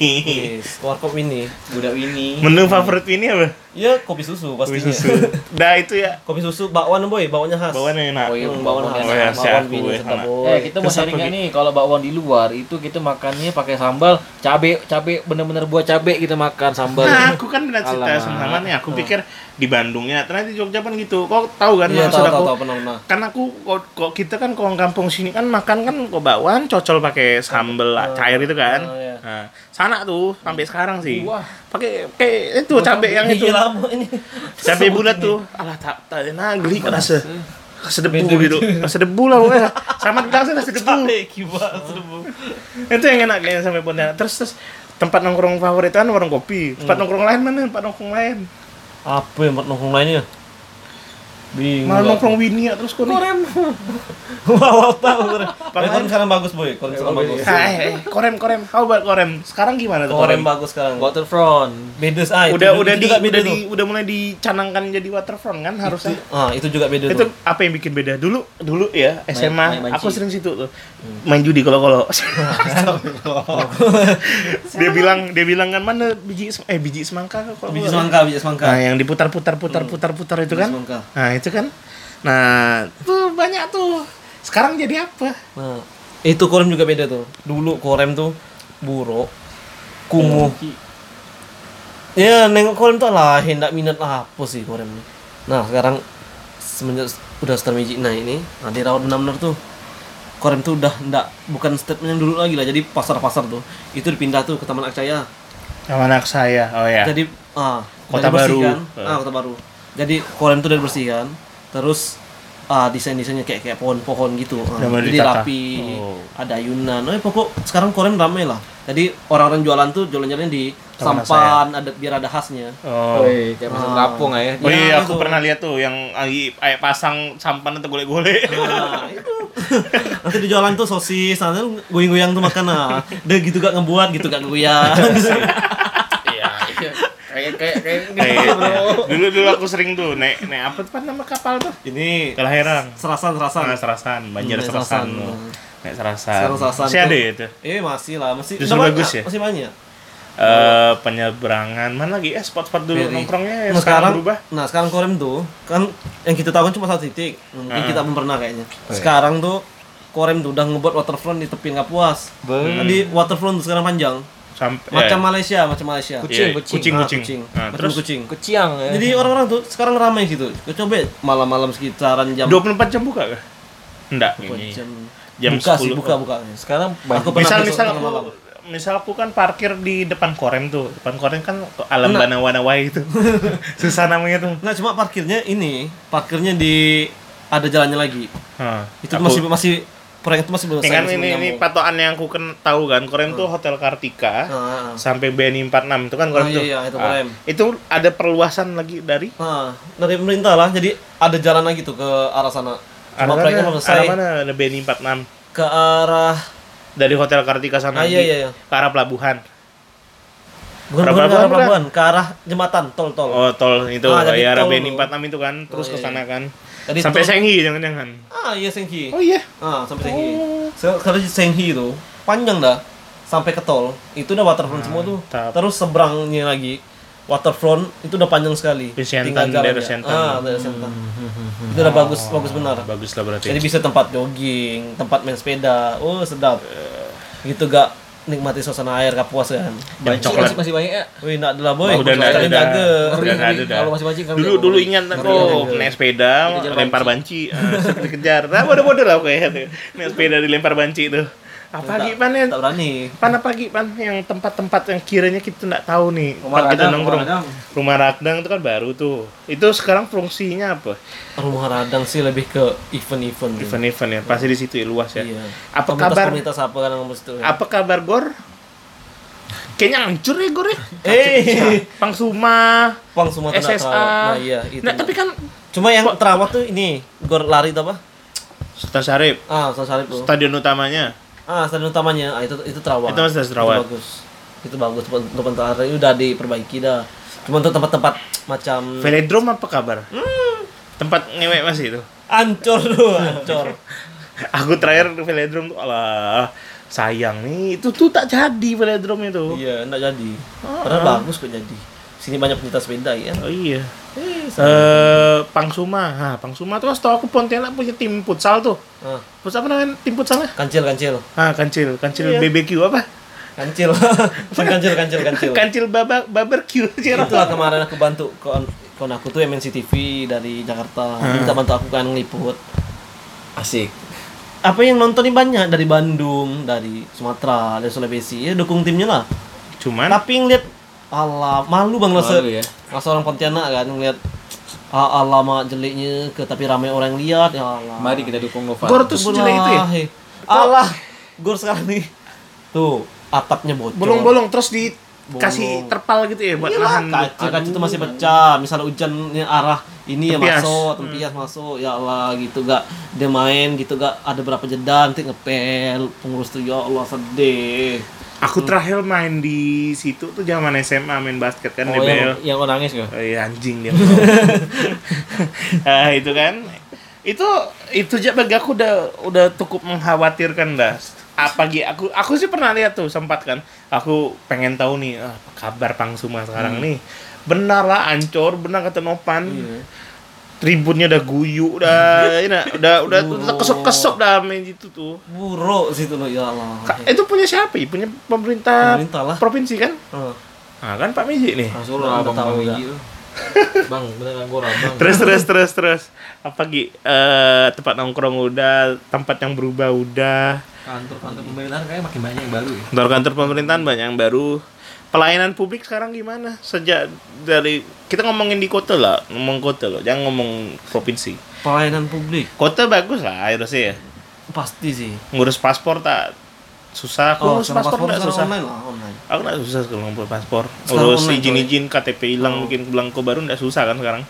C: yes warkop ini
D: Budak ini.
B: Menu favorit Winnie apa?
C: ya kopi susu
B: Kopi
C: pastinya
B: susu. Dah itu ya.
C: kopi susu bakwan boy bakwannya khas
B: Bawaannya enak.
D: Oh iya, bakwan
C: bakwan
B: Oh
C: khas
B: ya, si
C: bakwan
B: ya,
C: boy
D: Eh, kita mau sharing nih kalau bakwan di luar itu kita makannya pakai sambal cabe cabe bener-bener buah cabe kita makan sambal.
B: Nah, aku kan pernah cerita sama ya. Aku pikir di Bandungnya, ternyata di Jogja pun gitu. Kau tahu kan
C: iya
B: maksud
C: tahu
B: aku?
C: tahu tahu pernah pernah
B: Kan aku kok, kok kita kan kalau kampung sini kan makan kan kok bakwan cocol pakai sambel cair itu kan.
C: Oh, iya.
B: Nah, sana tuh sampai sekarang sih. Pakai kayak itu cabe yang itu.
C: Iya, ini
B: Cabe bulat tuh. Alah tak tak enak geli rasa. Rasa debu gitu. Rasa debu lah pokoknya. Sama sih rasa debu. Itu yang enak kayaknya sampai Pontianak. Terus terus tempat nongkrong favorit kan warung kopi. Tempat nongkrong lain mana? Tempat nongkrong lain.
C: Apa yang nongkrong lainnya bingung.
B: Malah
C: lah.
B: nongkrong Winnie ya, terus kok nih.
C: wow tahu korem korem sekarang bagus boy. Korem sekarang bagus.
B: Korem korem. How about korem? Sekarang gimana tuh
C: korem
B: korem?
C: bagus sekarang.
D: Waterfront.
C: beda ah
B: Udah udah
C: itu
B: di
C: juga beda
B: udah di udah mulai dicanangkan jadi waterfront kan harusnya.
C: ah itu juga beda
B: itu
C: tuh.
B: apa yang bikin beda? Dulu dulu ya SMA aku sering situ tuh. Main judi kalau kalau dia bilang dia bilang kan mana biji eh biji semangka kalau
C: biji semangka biji semangka.
B: Nah yang diputar putar putar putar putar itu
C: Biji
B: kan?
C: semangka.
B: nah itu kan. Nah tuh banyak tuh. Sekarang jadi apa?
C: Nah itu korem juga beda tuh. Dulu korem tuh buruk kumuh. Ya nengok korem tuh lah hendak minat apa sih korem ini nah sekarang semenjak udah star magic nah ini nah di rawat benar-benar tuh korem tuh udah ndak bukan statement yang dulu lagi lah. Jadi pasar-pasar tuh itu dipindah tuh ke Taman Akcaya
B: sama anak saya oh ya.
C: Jadi ah
B: Kota
C: udah dibersihkan.
B: baru.
C: ah kota baru jadi korem tuh udah dibersihkan terus ah desain desainnya kayak kayak pohon-pohon gitu Ah,
B: mulai
C: jadi
B: ditata.
C: rapi
B: Oh.
C: ada ayunan oh pokok sekarang korem ramai lah jadi orang-orang jualan tuh jualan-jualan di
B: Taman
C: sampan ada biar ada khasnya
B: oh
D: Woi, kayak pasar
C: Ah.
D: kampung ya.
B: Oh iya,
C: Ya,
B: aku
C: itu.
B: pernah lihat tuh yang lagi kayak pasang sampan atau golek-golek.
C: nah itu nanti dijualan tuh sosis nanti goyang-goyang tuh makan nah udah gitu gak ngebuat gitu gak goyang
D: Iya, iya. Kayak kayak kayak
B: Kayak- dulu dulu aku sering tuh naik naik apa tuh nama kapal tuh?
C: ini
B: Kelahiran.
C: serasan serasan
B: Nah, Serasan, Banjar
C: Hmm,
B: Serasan. Naik Serasan.
C: Serasan
B: Masih ada ya itu.
C: eh masih lah masih
B: Justru bagus
C: banyak,
B: ya?
C: masih banyak
B: eh penyeberangan mana lagi ya spot-spot dulu
C: Ferry.
B: nongkrongnya yang
C: Nah,
B: sekarang
C: sekarang,
B: berubah
C: nah sekarang Korem tuh kan yang kita tahu kan cuma satu titik. Mungkin
B: Ah.
C: kita belum pernah kayaknya. Sekarang tuh Korem tuh udah ngebuat waterfront di tepi Kapuas. Jadi waterfront tuh sekarang panjang.
B: Sampai
C: Macam
B: eh,
C: Malaysia, macam Malaysia.
D: Kucing,
B: iya,
D: kucing.
B: kucing
C: Ah,
B: kucing,
C: kucing.
B: Nah,
C: Macam
B: terus
C: kucing.
D: Keciang ya.
C: Jadi orang-orang tuh sekarang ramai situ. Coba malam-malam sekitaran jam
B: 24 jam buka kah enggak ini
C: jam,
B: jam
C: buka sih
B: 10.
C: buka buka.
D: sekarang
C: Aku
B: misal misal aku
C: malam.
B: misal aku kan parkir di depan korem tuh depan korem kan alam
C: Nah.
B: bana wai itu susah namanya tuh
C: Nggak cuma parkirnya ini, parkirnya di ada jalannya lagi.
B: Hah,
C: Itu
B: aku-
C: masih masih proyek itu masih belum
B: kan
C: masih
B: ini ini patokan yang aku kan tahu kan korem tuh hotel Kartika
C: Ah, ah.
B: sampai BNI 46 itu kan korem
C: Oh, iya,
B: tuh
C: iya, itu
B: Ah, itu ada perluasan lagi dari?
C: Nah, dari pemerintah lah. Jadi ada jalan lagi tuh ke arah sana. Cuma
B: arah
C: proyeknya
B: mana,
C: belum selesai.
B: arah mana? Ada BNI 46
C: Ke arah
B: dari hotel Kartika sana
C: Ah, iya, iya, iya.
B: ke arah pelabuhan.
C: Bukan
B: Arah
C: bukan ke arah
B: pelabuhan
C: pelabuhan, ke arah jembatan tol tol.
B: oh tol itu.
C: Ah,
B: ya arah
C: tol.
B: BNI
C: tuh.
B: 46 itu kan. Terus
C: Oh,
B: ke
C: iya,
B: sana kan
C: Jadi
B: sampai
C: tol-
B: Senghi jangan-jangan
C: Ah, iya Senghi.
B: oh iya
C: Ah, sampai Senghi. Se- Kalau di Senghi itu panjang dah sampai ke tol. Itu udah waterfront semua tuh.
B: Mantap.
C: Terus seberangnya lagi waterfront itu udah panjang sekali. Tinggal
B: daerah Siantan.
C: Ah, daerah Siantan. Itu udah bagus bagus benar.
B: bagus lah berarti
C: Jadi bisa tempat jogging, tempat main sepeda. Oh, sedap. Gitu gak nikmati suasana air Kapuas kan.
D: Masih,
B: coklat
D: masih, masih banyak ya.
C: Wih, enggak ada lah boy.
B: Oh, udah enggak ada. Udah enggak ada.
D: Kalau masih mancing
B: dulu dulu ingat
C: ngeri.
B: naik sepeda lempar banci ah, dikejar nah bodoh-bodoh lah kayak naik sepeda dilempar banci itu apa lagi pan yang
C: Tak berani.
B: pan apa lagi pan yang tempat-tempat yang kiranya kita nggak tahu nih
D: Rumah
B: kita
D: Radang,
B: nongkrong
D: Rumah Radang.
B: rumah radang itu kan baru tuh itu sekarang fungsinya apa
C: Rumah radang sih lebih ke event-event.
B: event-event ya pasti di situ ya luas ya
C: Iya.
B: apa
C: Komunitas-
B: kabar
C: Komunitas apa kan ngomong situ.
B: apa kabar gor kayaknya hancur ya gor ya
C: Eh,
B: Pang Suma SSA
C: terawat. Nah, iya, itu.
B: nah tapi kan
C: Cuma yang terawat tuh ini, gor lari itu apa?
B: Sultan Syarif
C: Ah, Sultan Syarif tuh.
B: stadion utamanya
C: Ah, stadion utamanya. Ah, itu itu terawat.
B: Itu masih terawat.
C: Itu bagus. Itu bagus tempat tempat itu udah diperbaiki dah. Cuma untuk tempat-tempat macam
B: Velodrome apa kabar
C: Hmm.
B: tempat ngewek masih itu
C: ancur tuh, ancur.
B: aku terakhir velodrome tuh alah sayang nih itu tuh tak jadi velodrome itu
C: iya, enggak jadi. Padahal bagus kok jadi. Sini banyak pencinta sepeda ya.
B: oh iya eh Pangsuma nah Pangsuma tuh setahu aku Pontianak punya tim futsal tuh
C: Ah,
B: futsal apa namanya tim futsalnya
C: kancil kancil.
B: ah kancil kancil
C: Iya.
B: BBQ apa
C: Kancil. Kancil kancil kancil.
B: kancil baba barbecue
C: Itulah kemarin aku bantu kawan kawan aku tuh MNC TV dari Jakarta. Dia Minta bantu aku kan ngeliput. Asik. Apa yang nontonin banyak dari Bandung, dari Sumatera, dari Sulawesi. Ya dukung timnya lah.
B: cuman
C: Tapi ngeliat Allah malu bang se
D: ya.
C: masa orang Pontianak kan ngeliat ah, Allah mah jeleknya ke tapi ramai orang lihat ya Allah.
D: Mari kita dukung Nova.
B: Gor tuh sejelek itu ya
C: Wallahi. Allah, gor sekarang nih. Tuh, atapnya bocor.
B: bolong-bolong terus dikasih
C: Bolong.
B: terpal gitu ya buat
C: Iyalah,
B: nahan
C: kaca kaca itu masih pecah. Misalnya hujannya arah ini ya
B: Tempias.
C: masuk, tempias masuk. Ya Allah, gitu gak dia main gitu gak ada berapa jeda nanti ngepel pengurus tuh ya Allah sedih.
B: Aku terakhir main di situ tuh zaman SMA main basket kan
D: Oh,
B: DBL.
D: yang, yang nangis gak?
B: Oh iya anjing dia. ah itu kan. Itu itu aja bagi aku udah udah cukup mengkhawatirkan dah. Apa gitu aku aku sih pernah lihat tuh sempat kan. Aku pengen tahu nih ah, apa kabar Pangsuma sekarang nih. Benar lah ancur, benar kata Nopan. Tribunnya udah guyuk dah, ini udah udah udah kesop-kesop dah main itu tuh.
C: Buruk situ loh ya Allah.
B: Ka- itu punya siapa? ya? Punya pemerintah,
C: Pemerintah lah.
B: provinsi kan?
C: Oh,
B: Ah kan Pak Miji nih.
C: langsung udah
D: abang
C: tahu
D: bang lu. Bang, beneran gua abang.
B: Terus terus terus terus. Apa Gi? Eh, tempat nongkrong udah, tempat yang berubah udah.
D: Kantor-kantor pemerintahan kayaknya makin banyak yang baru ya.
B: Kantor-kantor pemerintahan banyak yang baru. Pelayanan publik sekarang gimana? Sejak dari kita ngomongin di kota lah, ngomong kota loh, jangan ngomong provinsi.
C: Pelayanan publik
B: Kota bagus lah harusnya ya.
C: pasti sih.
B: Ngurus paspor tak susah. Aku ngurus
C: sekarang
B: paspor
C: sekarang
B: susah.
C: online lah, online.
B: Aku nggak susah kalau ngurus paspor. Ngurus
C: online,
B: izin-izin KTP hilang
C: Oh.
B: bikin belangko baru nggak susah kan sekarang.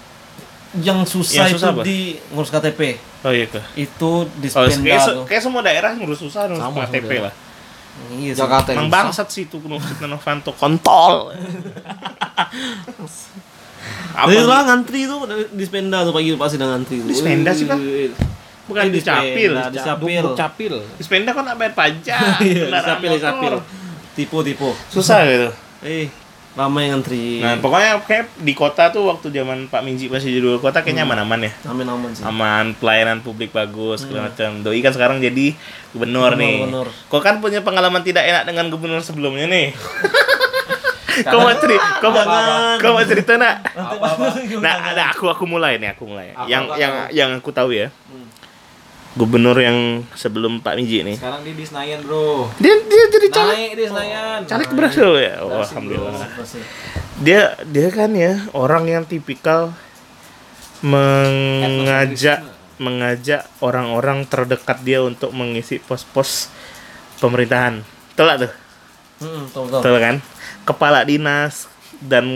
C: Yang susah,
B: Yang susah
C: itu
B: apa?
C: di ngurus KTP.
B: Oh iya kah?
C: Itu di
B: Oh, kayak, se- kayak semua daerah ngurus susah ngurus
D: Sama,
B: KTP lah.
C: Iya.
D: Jakarta
B: Emang bangsat sih itu kuno Setia Novanto kontol. Apa Gi?
C: lah ngantri tuh di Spenda tuh pagi pasti udah ngantri tuh.
B: Di Spenda sih?
C: Wih.
B: Bukan
C: Eh,
B: di Capil.
C: Spenda, di Capil.
D: Duk capil.
B: Di sepeda kok nak bayar pajak.
C: Iya, di
B: kendaraan
C: Capil, di
B: motor.
C: Capil. Tipu, tipu.
B: Susah gitu.
C: Eh, ramai yang ngantri.
B: Nah, pokoknya kayak di kota tuh waktu zaman Pak Minji masih jadi wali kota kayaknya aman-aman ya.
C: Aman-aman sih.
B: Aman, pelayanan publik bagus, segala macam. Doi kan sekarang jadi gubernur,
C: Gubernur,
B: nih.
C: gubernur.
B: Kok kan punya pengalaman tidak enak dengan gubernur sebelumnya nih? kau mau cerita, kau mau, kau mau cerita nak? Nah, ada aku aku mulai nih, aku mulai. yang yang yang aku tahu ya. Gubernur yang sebelum Pak Minji nih.
D: Sekarang dia di Senayan, Bro.
B: Dia dia jadi caleg.
D: Naik di Senayan.
B: Caleg berhasil ya. Oh, alhamdulillah. Dia dia kan ya orang yang tipikal mengajak mengajak orang-orang terdekat dia untuk mengisi pos-pos pemerintahan. Betul nggak tuh?
C: Hmm, betul betul.
B: Betul kan? Kepala dinas dan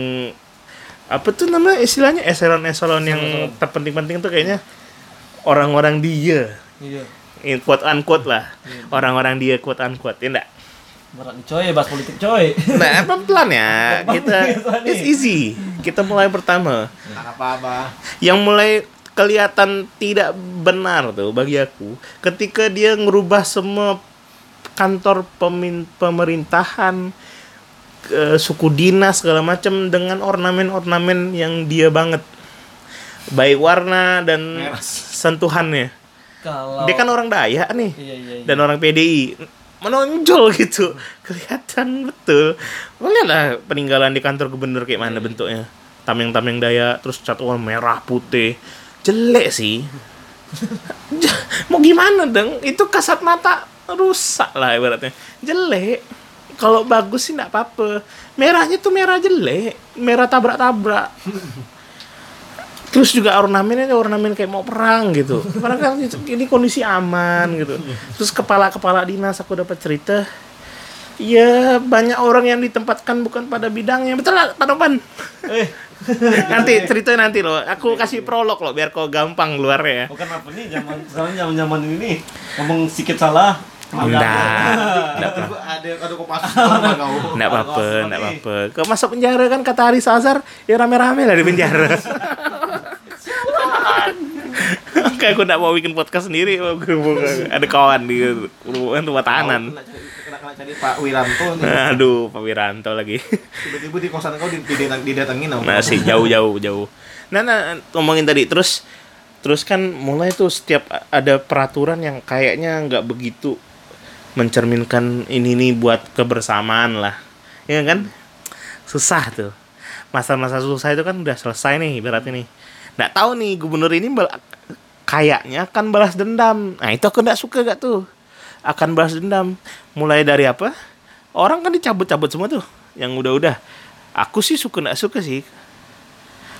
B: apa tuh namanya istilahnya eselon-eselon yang terpenting-penting tuh kayaknya orang-orang dia.
C: Iya.
B: In quote unquote lah. Orang-orang dia quote unquote. Ya enggak?
C: Berat nih coy, bahas politik coy.
B: Nah, pelan-pelan ya. Kita it's easy. Kita mulai pertama.
D: apa-apa.
B: Yang mulai kelihatan tidak benar tuh bagi aku ketika dia ngerubah semua kantor pemin- pemerintahan ke suku dinas segala macam dengan ornamen-ornamen yang dia banget baik warna dan sentuhannya
C: Kalau
B: dia kan orang Dayak nih
C: Iya iya iya.
B: dan orang PDI menonjol gitu. Kelihatan betul. Lo lihat lah peninggalan di kantor gubernur kayak mana bentuknya. Tameng-tameng daya terus cat warna merah putih. Jelek sih. Mau gimana dong itu kasat mata rusak lah ibaratnya. Jelek. Kalau bagus sih nggak apa-apa. Merahnya tuh merah jelek. Merah tabrak-tabrak terus juga ornamennya ornamen kayak mau perang gitu. Karena kan ini kondisi aman gitu. Terus kepala kepala dinas aku dapat cerita ya banyak orang yang ditempatkan bukan pada bidangnya. Betul lah Pak Nopan
C: Eh,
B: nanti cerita nanti loh. Aku kasih prolog loh biar kau gampang keluar ya.
C: Bukan apa nih? Zaman sekarang zaman zaman ini ngomong sedikit salah.
B: enggak enggak apa
D: Ada ada kok sama kau.
B: enggak apa enggak apa kau masuk penjara kan kata Haris Azhar ya rame-rame lah di penjara Kayak aku nggak mau bikin podcast sendiri, ada kawan di rumah rumah tahanan.
D: Kena cari- Pak Wiranto nih.
B: Aduh, Pak Wiranto lagi.
D: Tiba-tiba di kosan kau didatengin sama.
B: Masih jauh jauh. Nah, nah ngomongin tadi terus terus kan mulai tuh setiap ada peraturan yang kayaknya nggak begitu mencerminkan ini nih buat kebersamaan lah. Ya kan? Susah tuh. Masa-masa susah itu kan udah selesai nih ibaratnya nih. Nggak tahu nih gubernur ini kayaknya akan balas dendam. Nah, itu aku nggak suka gak tuh. Akan balas dendam. Mulai dari apa? Orang kan dicabut-cabut semua tuh. Yang udah-udah. Aku sih suka nggak suka sih.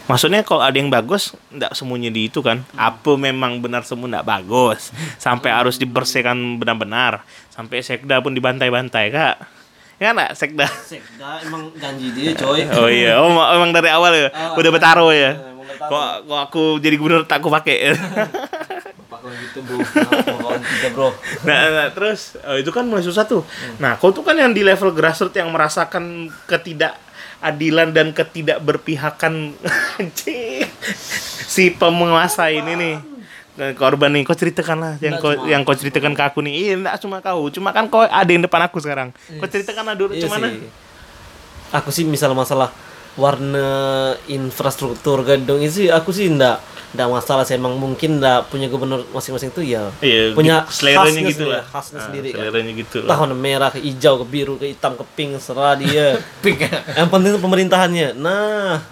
B: Maksudnya kalau ada yang bagus, nggak semuanya di itu kan. Apa memang benar semua nggak bagus. Sampai harus dibersihkan benar-benar. Sampai sekda pun dibantai-bantai, Kak. Ya nggak, sekda?
C: Sekda emang janji dia coy.
B: Oh iya, oh ma- emang dari awal ya.
C: Ah,
B: Udah bertaruh ya. Kok kok aku jadi gubernur tak aku pakai.
C: Bapak kalau gitu bro. Nah, kita bro.
B: nah, nah, terus oh, itu kan mulai susah tuh. Nah, kau tuh kan yang di level grassroots yang merasakan ketidakadilan dan ketidakberpihakan si penguasa ini nih. Nah, korban nih, kau ceritakan lah yang kau yang kau ceritakan ke aku nih. Iya, enggak cuma kau, cuma kan kau ada yang depan aku sekarang. Kau ceritakan lah dulu
C: Iya
B: gimana?
C: sih. Aku sih misal masalah warna infrastruktur gedung itu aku sih ndak ndak masalah sih emang mungkin ndak punya gubernur masing-masing tuh ya
B: Iya,
C: punya
B: seleranya
C: khasnya
B: gitu
C: sendiri,
B: lah.
C: khasnya
B: Ah,
C: sendiri kan.
B: seleranya gitu lah.
C: Warna merah ke hijau ke biru ke hitam ke pink serah dia.
D: Pink ya.
C: Yang penting itu pemerintahannya. Nah,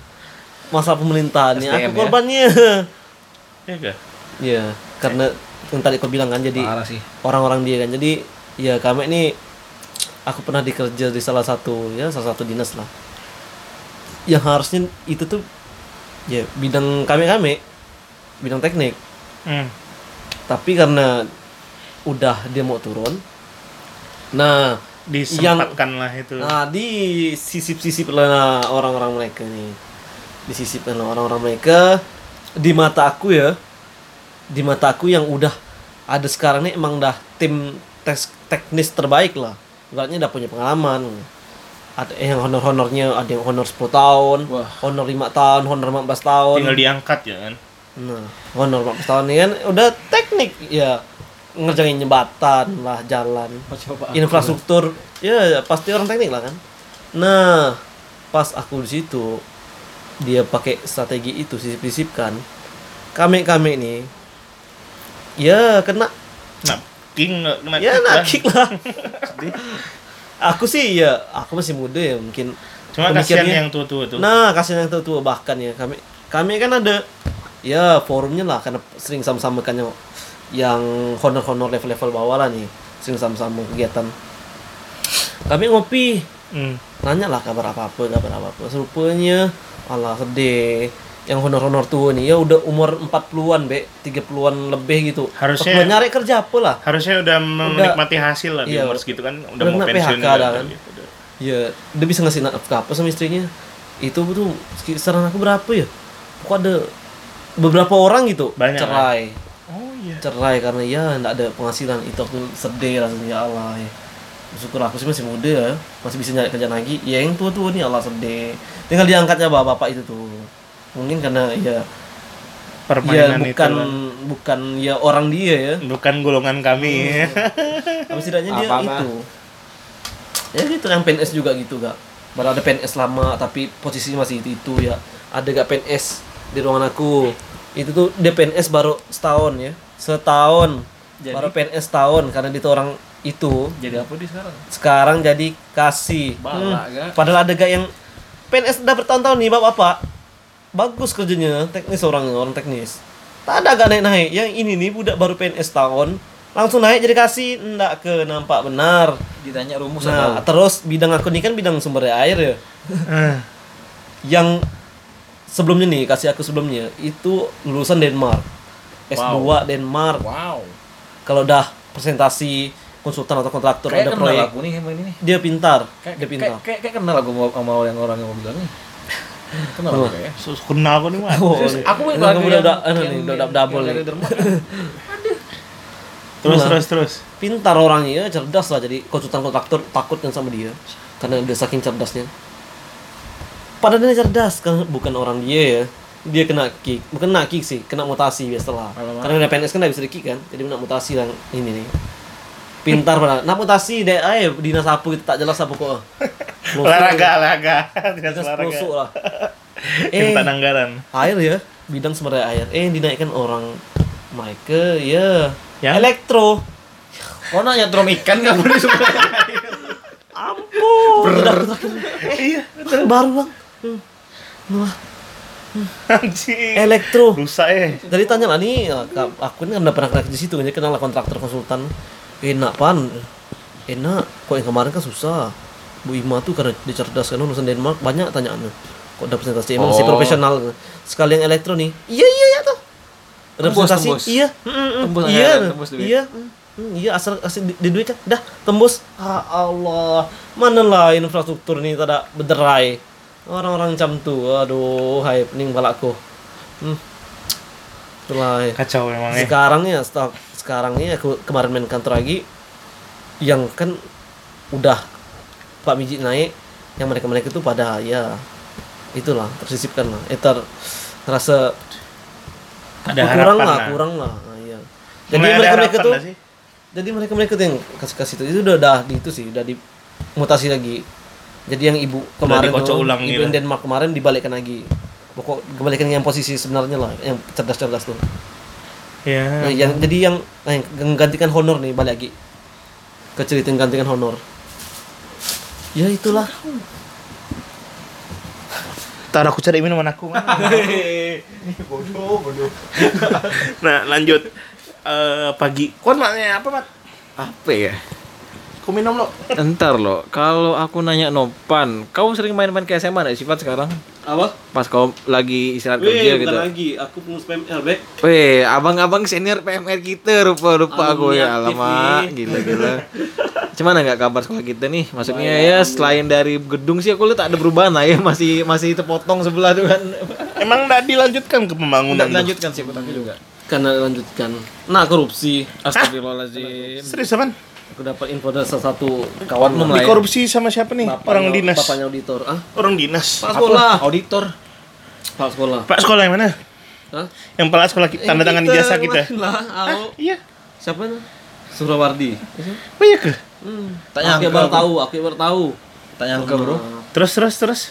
C: masalah pemerintahannya
D: SDM
C: aku
D: ya?
C: korbannya.
B: Iya kah?
C: Iya, karena yang tadi kau bilang kan jadi orang-orang dia kan. Jadi ya kami ini aku pernah dikerja di salah satu ya salah satu dinas lah. Yang harusnya itu tuh ya bidang kami kami bidang teknik.
B: Hmm.
C: Tapi karena udah dia mau turun, nah
B: Disempatkan lah itu.
C: Nah, di sisip-sisip lah orang-orang mereka nih. Disisip lah orang-orang mereka di mata aku ya. Di mata aku yang udah ada sekarang nih emang dah tim tes teknis terbaik lah. Ibaratnya udah punya pengalaman. Ada yang honor-honornya, ada yang honor 10 tahun,
D: Wah.
C: honor 5 tahun, honor 15 tahun.
B: Tinggal diangkat ya kan.
C: Nah, honor 15 tahun ini kan udah teknik ya ngerjain jembatan lah, jalan
D: Coba.
C: infrastruktur ya pasti orang teknik lah kan Nah, pas aku di situ dia pakai strategi itu sisip-sisipkan. Kami-kami nih ya kena
B: Nah, king kena
C: ya
B: kick lah.
C: lah. aku sih ya aku masih muda ya mungkin
B: Cuma kasihan yang tua-tua tuh.
C: Nah, kasihan yang tua-tua bahkan ya kami kami kan ada ya forumnya lah karena sering sama-sama kan yang- yang honor-honor level-level bawah lah nih sering sama-sama kegiatan. Kami ngopi,
B: Hmm.
C: nanya lah kabar apa-apa, kabar apa-apa. Serupanya alah sedih. Yang honor-honor tua nih ya udah umur 40-an, Be, 30-an lebih gitu.
B: Harusnya-
C: Udah nyari kerja apa lah?
B: Harusnya udah menikmati hasil lah di
C: Iya.
B: umur segitu kan udah
C: Udah
B: mau pensiun
C: PHK dah kan.
B: gitu. Udah.
C: Ya, dia bisa ngasih nafkah apa sama istrinya. Itu tuh kisaran aku berapa ya? Kok ada beberapa orang gitu
B: Banyak,
C: cerai.
B: Oh iya.
C: Cerai karena ya enggak ada penghasilan. Itu aku sedih rasanya ya Allah ya. Syukur aku sih masih muda ya, masih bisa nyari kerjaan lagi. Ya yang tua-tua nih Allah sedih. Tinggal diangkatnya bapak-bapak itu tuh. Mungkin karena ya ya
B: Permainan itu
C: bukan
B: kan.
C: bukan ya orang dia ya.
B: bukan golongan kami.
C: Tapi setidaknya dia
D: Apa, apa?
C: itu. Ya gitu yang PNS juga gitu gak. Baru ada PNS lama tapi posisinya masih itu itu ya. Ada gak PNS di ruangan aku. Itu tuh dia PNS baru setahun ya. Setahun.
D: Jadi?
C: Baru PNS setahun karena dia tuh orang itu
D: Jadi apa di sekarang?
C: sekarang jadi kasih.
D: Balak, gak?
C: Padahal ada gak yang PNS udah bertahun-tahun nih bapak-bapak. Bagus kerjanya, teknis orang orang teknis. Tak ada gak naik-naik. Yang ini nih budak baru PNS tahun langsung naik jadi kasih enggak ke nampak benar.
D: Ditanya rumus
C: Nah,
D: apa?
C: terus bidang aku ini kan bidang sumber daya air ya.
B: Eh,
C: Yang sebelumnya nih, kasih aku sebelumnya itu lulusan Denmark. S2 Denmark.
D: Wow.
C: Kalau udah presentasi konsultan atau kontraktor
D: Kayak
C: ada
D: kenal
C: proyek,
D: aku nih ini
C: dia pintar.
D: Kayak,
C: dia pintar.
D: kayak, kayak, kayak kenal aku sama, sama yang orang yang mau bilang nih. Kenal aku kayak.
B: sus- kenal aku nih mah.
C: Oh, nih.
D: aku
C: Ini
D: lagi
C: udah
D: yang-
C: udah anu
D: yang-
C: nih, udah
D: yang-
C: double
D: yang
C: nih.
B: Terus terus terus.
C: pintar orangnya cerdas lah. Jadi konsultan kontraktor takut kan sama dia. Karena dia saking cerdasnya. Padahal dia cerdas kan? Bukan orang dia ya. Dia kena kick. Bukan kena kick sih kena mutasi biasalah. Karena udah PNS kan nggak bisa di kick kan? Jadi kena mutasi yang ini nih pintar padahal nah mutasi deh ay dinas apa gitu tak jelas apa kok
B: Olahraga, olahraga. Dinas olahraga.
C: lah eh
B: anggaran.
C: air ya bidang sumber daya air eh dinaikkan orang Mike ya
B: Yang?
C: elektro
D: Kau nanya drum ikan kamu di sebelah.
C: ampun udah
B: Iya,
C: baru bang Hmm. Wah,
B: anjing.
C: elektro
B: Rusak eh.
C: Tadi tanya lah nih, ya, aku ini kan udah pernah kerja di situ, jadi kenal lah kontraktor konsultan. Enak pan, enak. Kok yang kemarin kan susah. Bu Ima tuh karena dia cerdas kan lulusan Denmark banyak tanyaannya. Kok udah presentasi emang si
D: Oh.
C: profesional. Sekali yang elektro nih. Iya iya ya tuh.
D: Tembus,
C: Representasi
D: tembus.
C: iya. Mm, mm, mm.
D: Tembus
C: iya.
D: anggaran, tembus duit.
C: Iya. Mm, mm, iya asal asal di, di duit kan. Dah tembus. Ah Allah. Mana lah infrastruktur ini tidak berderai. Orang-orang macam tu. Aduh, hai pening balakku. Hmm. Itulah. ya.
B: Kacau memang eh.
C: Sekarang ya setelah sekarang ini aku kemarin main kantor lagi yang kan udah Pak Miji naik yang mereka-mereka itu pada ya itulah tersisipkan lah. Eh ter rasa
B: Ada
C: kurang
B: harapan
C: lah,
B: lah.
C: kurang lah. Ah, iya. Jadi
B: Mulai ada
C: mereka-mereka
B: harapan
C: tuh jadi mereka-mereka tuh yang kasih-kasih itu itu udah dah di itu sih, udah dimutasi lagi. Jadi yang ibu kemarin tuh,
B: ulang
C: ibu
B: gitu.
C: Denmark kemarin dibalikkan lagi. Pokok kembalikan yang posisi sebenarnya lah, yang cerdas-cerdas tuh.
B: Ya.
C: Nah, yang jadi yang nah, yang menggantikan honor nih balik lagi. Ke cerita yang gantikan honor. Ya itulah.
B: Ntar aku cari minuman aku. nah, lanjut. Eh pagi. Kon maknya apa, Mat?
D: Apa ya?
B: Kau minum lo.
D: Entar loh, kalau aku nanya Nopan, kau sering main-main ke SMA nggak sifat sekarang?
C: Apa?
D: Pas kau lagi istirahat kerja gitu.
C: lagi. Aku pengurus PMR, Bek.
D: Weh, abang-abang senior PMR kita rupa-rupa aku ya alamak,
C: nih.
D: gila-gila. Cuman nggak kabar sekolah kita nih? Maksudnya ya selain dari gedung sih aku lihat ada perubahan lah ya, masih masih terpotong sebelah tuh kan.
B: Emang enggak dilanjutkan ke pembangunan?
D: Udah
B: tuh?
D: lanjutkan sih aku juga.
C: Karena lanjutkan. Nah, korupsi.
D: Astagfirullahaladzim.
B: Serius apaan?
C: Aku dapat info dari salah satu kawan
D: Oknum lah ya.
B: Dikorupsi sama siapa nih? Orang dinas.
C: Bapaknya auditor. Ah,
B: Orang dinas.
C: Pak sekolah.
D: Auditor.
C: Pak sekolah.
B: Pak sekolah yang mana?
C: Hah?
B: Yang pala sekolah kita, tanda tangan ijazah kita.
C: Lah, aku.
B: Iya.
C: Siapa nih? Surawardi.
B: Oh iya ke?
C: Hmm.
D: Tanya
C: aku
D: aku,
C: baru
D: aku.
C: tahu, aku baru tahu.
D: Tanya ke bro.
B: Terus terus terus.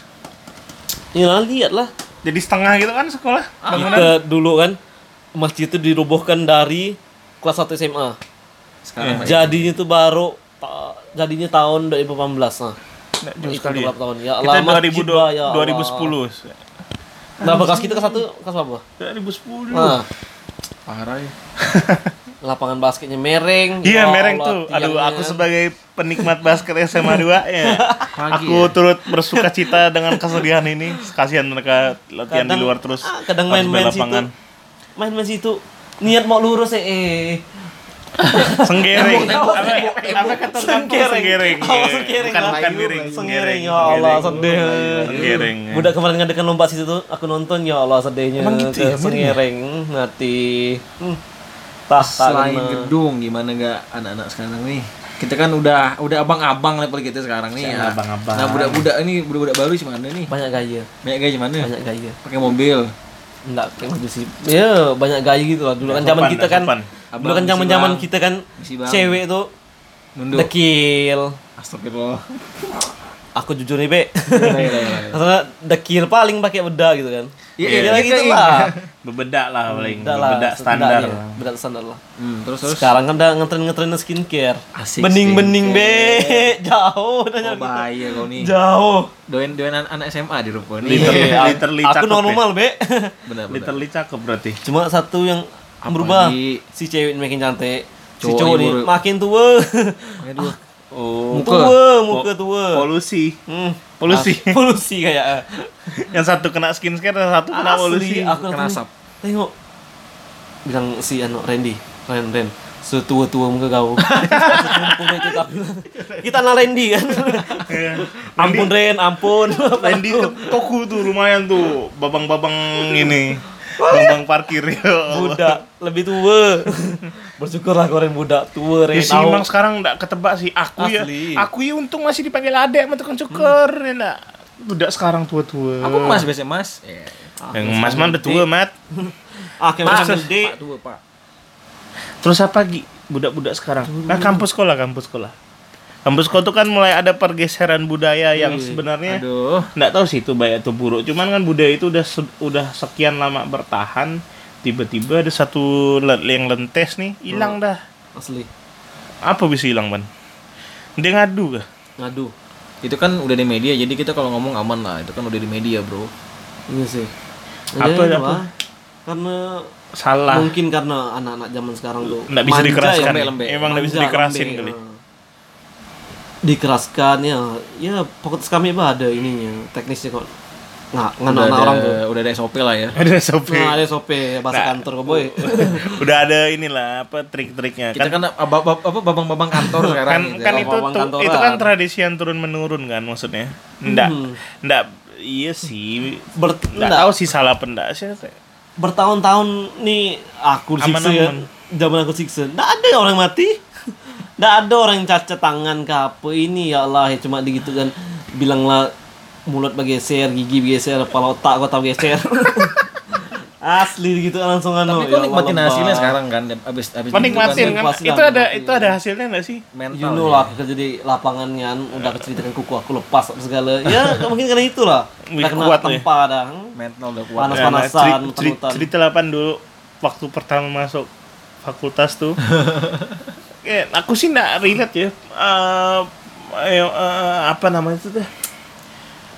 C: Ya lihat lah.
B: Jadi setengah gitu kan sekolah bangunan.
C: Kita dulu kan masjid itu dirobohkan dari kelas 1 SMA.
D: Sekarang
C: Jadinya itu baru jadinya tahun 2018 nah.
B: Jauh
C: Itu
B: sekali ya.
C: tahun? Ya
B: Kita
C: Allah, masjid
B: 2000,
C: lah, ya Allah.
B: 2010.
C: Berapa kelas kita kelas 1 kelas berapa?
B: 2010.
C: Nah,
D: parah ya.
C: lapangan basketnya mereng.
B: Iya,
C: ya
B: mereng
C: Allah,
B: tuh. Aduh, aku sebagai penikmat basket SMA 2 ya.
D: Pagi
B: aku
D: ya?
B: turut bersuka cita dengan kesedihan ini. Kasihan mereka latihan di
C: Kadang-
B: luar terus.
C: ah, kadang main-main situ. Main-main situ niat mau lurus eh, eh.
B: Senggereng.
C: Tembok,
B: Apa apa kata kampung
C: Senggereng.
B: senggereng.
C: Oh,
B: Iya.
C: senggereng,
B: Bukan bukan miring.
C: Senggereng ya Allah sedih.
B: Senggereng. ya.
C: Budak kemarin ngadakan lomba situ tuh aku nonton ya Allah sedihnya
B: Emang gitu ya,
C: ke Sengereng mati. Hmm. Tah
D: Selain gedung gimana nggak anak-anak sekarang nih? Kita kan udah udah abang-abang level kita sekarang nih. Ya.
B: abang-abang.
D: Nah, budak-budak ini budak-budak baru gimana nih?
C: banyak gaya,
D: Banyak gaya gimana?
C: banyak gaya.
D: Pakai mobil.
C: Enggak kayak sih. Ya, banyak gaya gitu lah. Dulu kan zaman kita kan dulu kan zaman-zaman kita kan cewek tuh
D: Nunduk.
C: dekil.
D: Astagfirullah.
C: Aku jujur nih, Be.
D: Iya, iya, iya.
C: Karena dekil paling pakai bedak gitu kan.
D: Iya,
C: Iya,
D: iya,
C: gitu
D: iya.
C: lah.
B: Bebedak lah paling.
C: Lah,
B: Bebedak standar.
C: setidaknya. Bedak standar lah.
D: Hmm, terus terus.
C: Sekarang kan udah ngetren-ngetren skincare.
D: Asik
C: Bening-bening be, jauh udah
D: Oh, bahaya kau nih.
C: Jauh.
D: Doain doain anak, anak SMA di ruko nih.
B: Liter-
C: Iya,
B: literally
C: aku
B: cakep
C: normal be.
D: Benar benar.
B: Literally cakep berarti.
C: Cuma satu yang
D: Apalagi-
C: berubah. Si cewek makin cantik. Si
D: Cowok
C: nih makin tua.
B: Oh,
D: Muka.
C: tua, muka tua.
B: polusi.
C: Hmm.
B: Polusi.
C: Ah, polusi kayak.
B: Yang satu kena skincare, yang satu kena polusi.
C: Asli, aku
D: Kena asap.
C: Tengok. Bilang si anu Randy, Ren Ren. Setua-tua muka kau. Kita na Randy kan.
B: Iya.
C: ampun Ren, ampun.
B: Randy ke toko tuh lumayan tuh, babang-babang ini. Babang parkir ya. Allah.
C: budak lebih tua. Bersyukurlah kau Ren budak tua Ren.
B: Ya sih emang sekarang enggak ketebak sih. Aku ya,
C: Asli.
B: aku ya untung masih dipanggil adek sama tukang cukur ya enggak. Budak sekarang tua-tua.
D: Aku mas biasa mas. Iya.
B: Yang mas man udah tua, Mat.
C: Ah, kayak
B: Mas,
C: gede.
D: Pak tua pak.
B: Terus apa lagi budak-budak sekarang? Nah, kampus sekolah, kampus sekolah. Kampus sekolah tuh kan mulai ada pergeseran budaya yang sebenarnya
D: Aduh.
B: nggak tahu sih itu baik atau buruk. Cuman kan budaya itu udah udah sekian lama bertahan, tiba-tiba ada satu le- yang lentes nih hilang dah.
C: Asli.
B: Apa bisa hilang, Ban? Dia ngadu kah?
C: Ngadu.
D: Itu kan udah di media, jadi kita kalau ngomong aman lah. Itu kan udah di media, bro.
C: Iya sih.
B: Apa-
C: Ya,
B: apa?
C: lah. Karena
B: Salah.
C: mungkin karena anak-anak zaman sekarang tuh
B: Nggak bisa
C: manja
B: dikeraskan.
C: ya.
D: lembek-lembek.
B: Emang nggak bisa dikerasin
C: lembek,
B: kali.
C: ya. Dikeraskan ya. Ya kami bah ada ininya, teknisnya kok. Nggak,
D: Udah
C: ngana
D: ada,
C: orang tuh.
D: udah ada SOP lah ya.
B: Ada SOP.
C: Nah, ada SOP bahasa
B: Nah.
C: kantor kok boy.
B: udah ada inilah apa trik-triknya
D: Kita
B: kan
D: kan apa apa- apa babang-babang kantor
B: kan,
D: sekarang. gitu
B: kan
D: ya.
B: itu
C: kantoran.
B: itu kan tradisi yang turun menurun kan maksudnya ndak
C: Hmm.
B: ndak iya sih
C: Ber
B: nggak tahu sih salah apa ndak sih
C: bertahun-tahun nih aku siksa ya. Zaman aku siksa. Nggak ada orang mati. Nggak ada orang yang cacat tangan ke apa ini ya Allah ya cuma digitu kan bilanglah mulut bergeser, gigi bergeser, kepala otak kau tahu geser. Asli gitu langsung anu.
D: Tapi
C: ya
D: kok nikmatin
C: Allah,
D: hasilnya sekarang kan abis abis
B: menikmatin
C: kan
B: kan itu
C: lah,
B: ada itu ada hasilnya nggak sih
D: mental.
C: You know lah aku kerja di lapangan kan udah keceritakan kuku aku lepas segala. Ya mungkin karena itulah. Udah kena
B: kuat nih.
C: tempa dah.
D: mental udah kuat.
C: Panas.
B: Ya, nah,
C: Panas-panasan,
B: ceri- ceri-
C: mutan-mutan.
B: cerita delapan dulu waktu pertama masuk fakultas tuh Kayak, aku sih nggak relate ya Eh, eh, eh, apa namanya itu tuh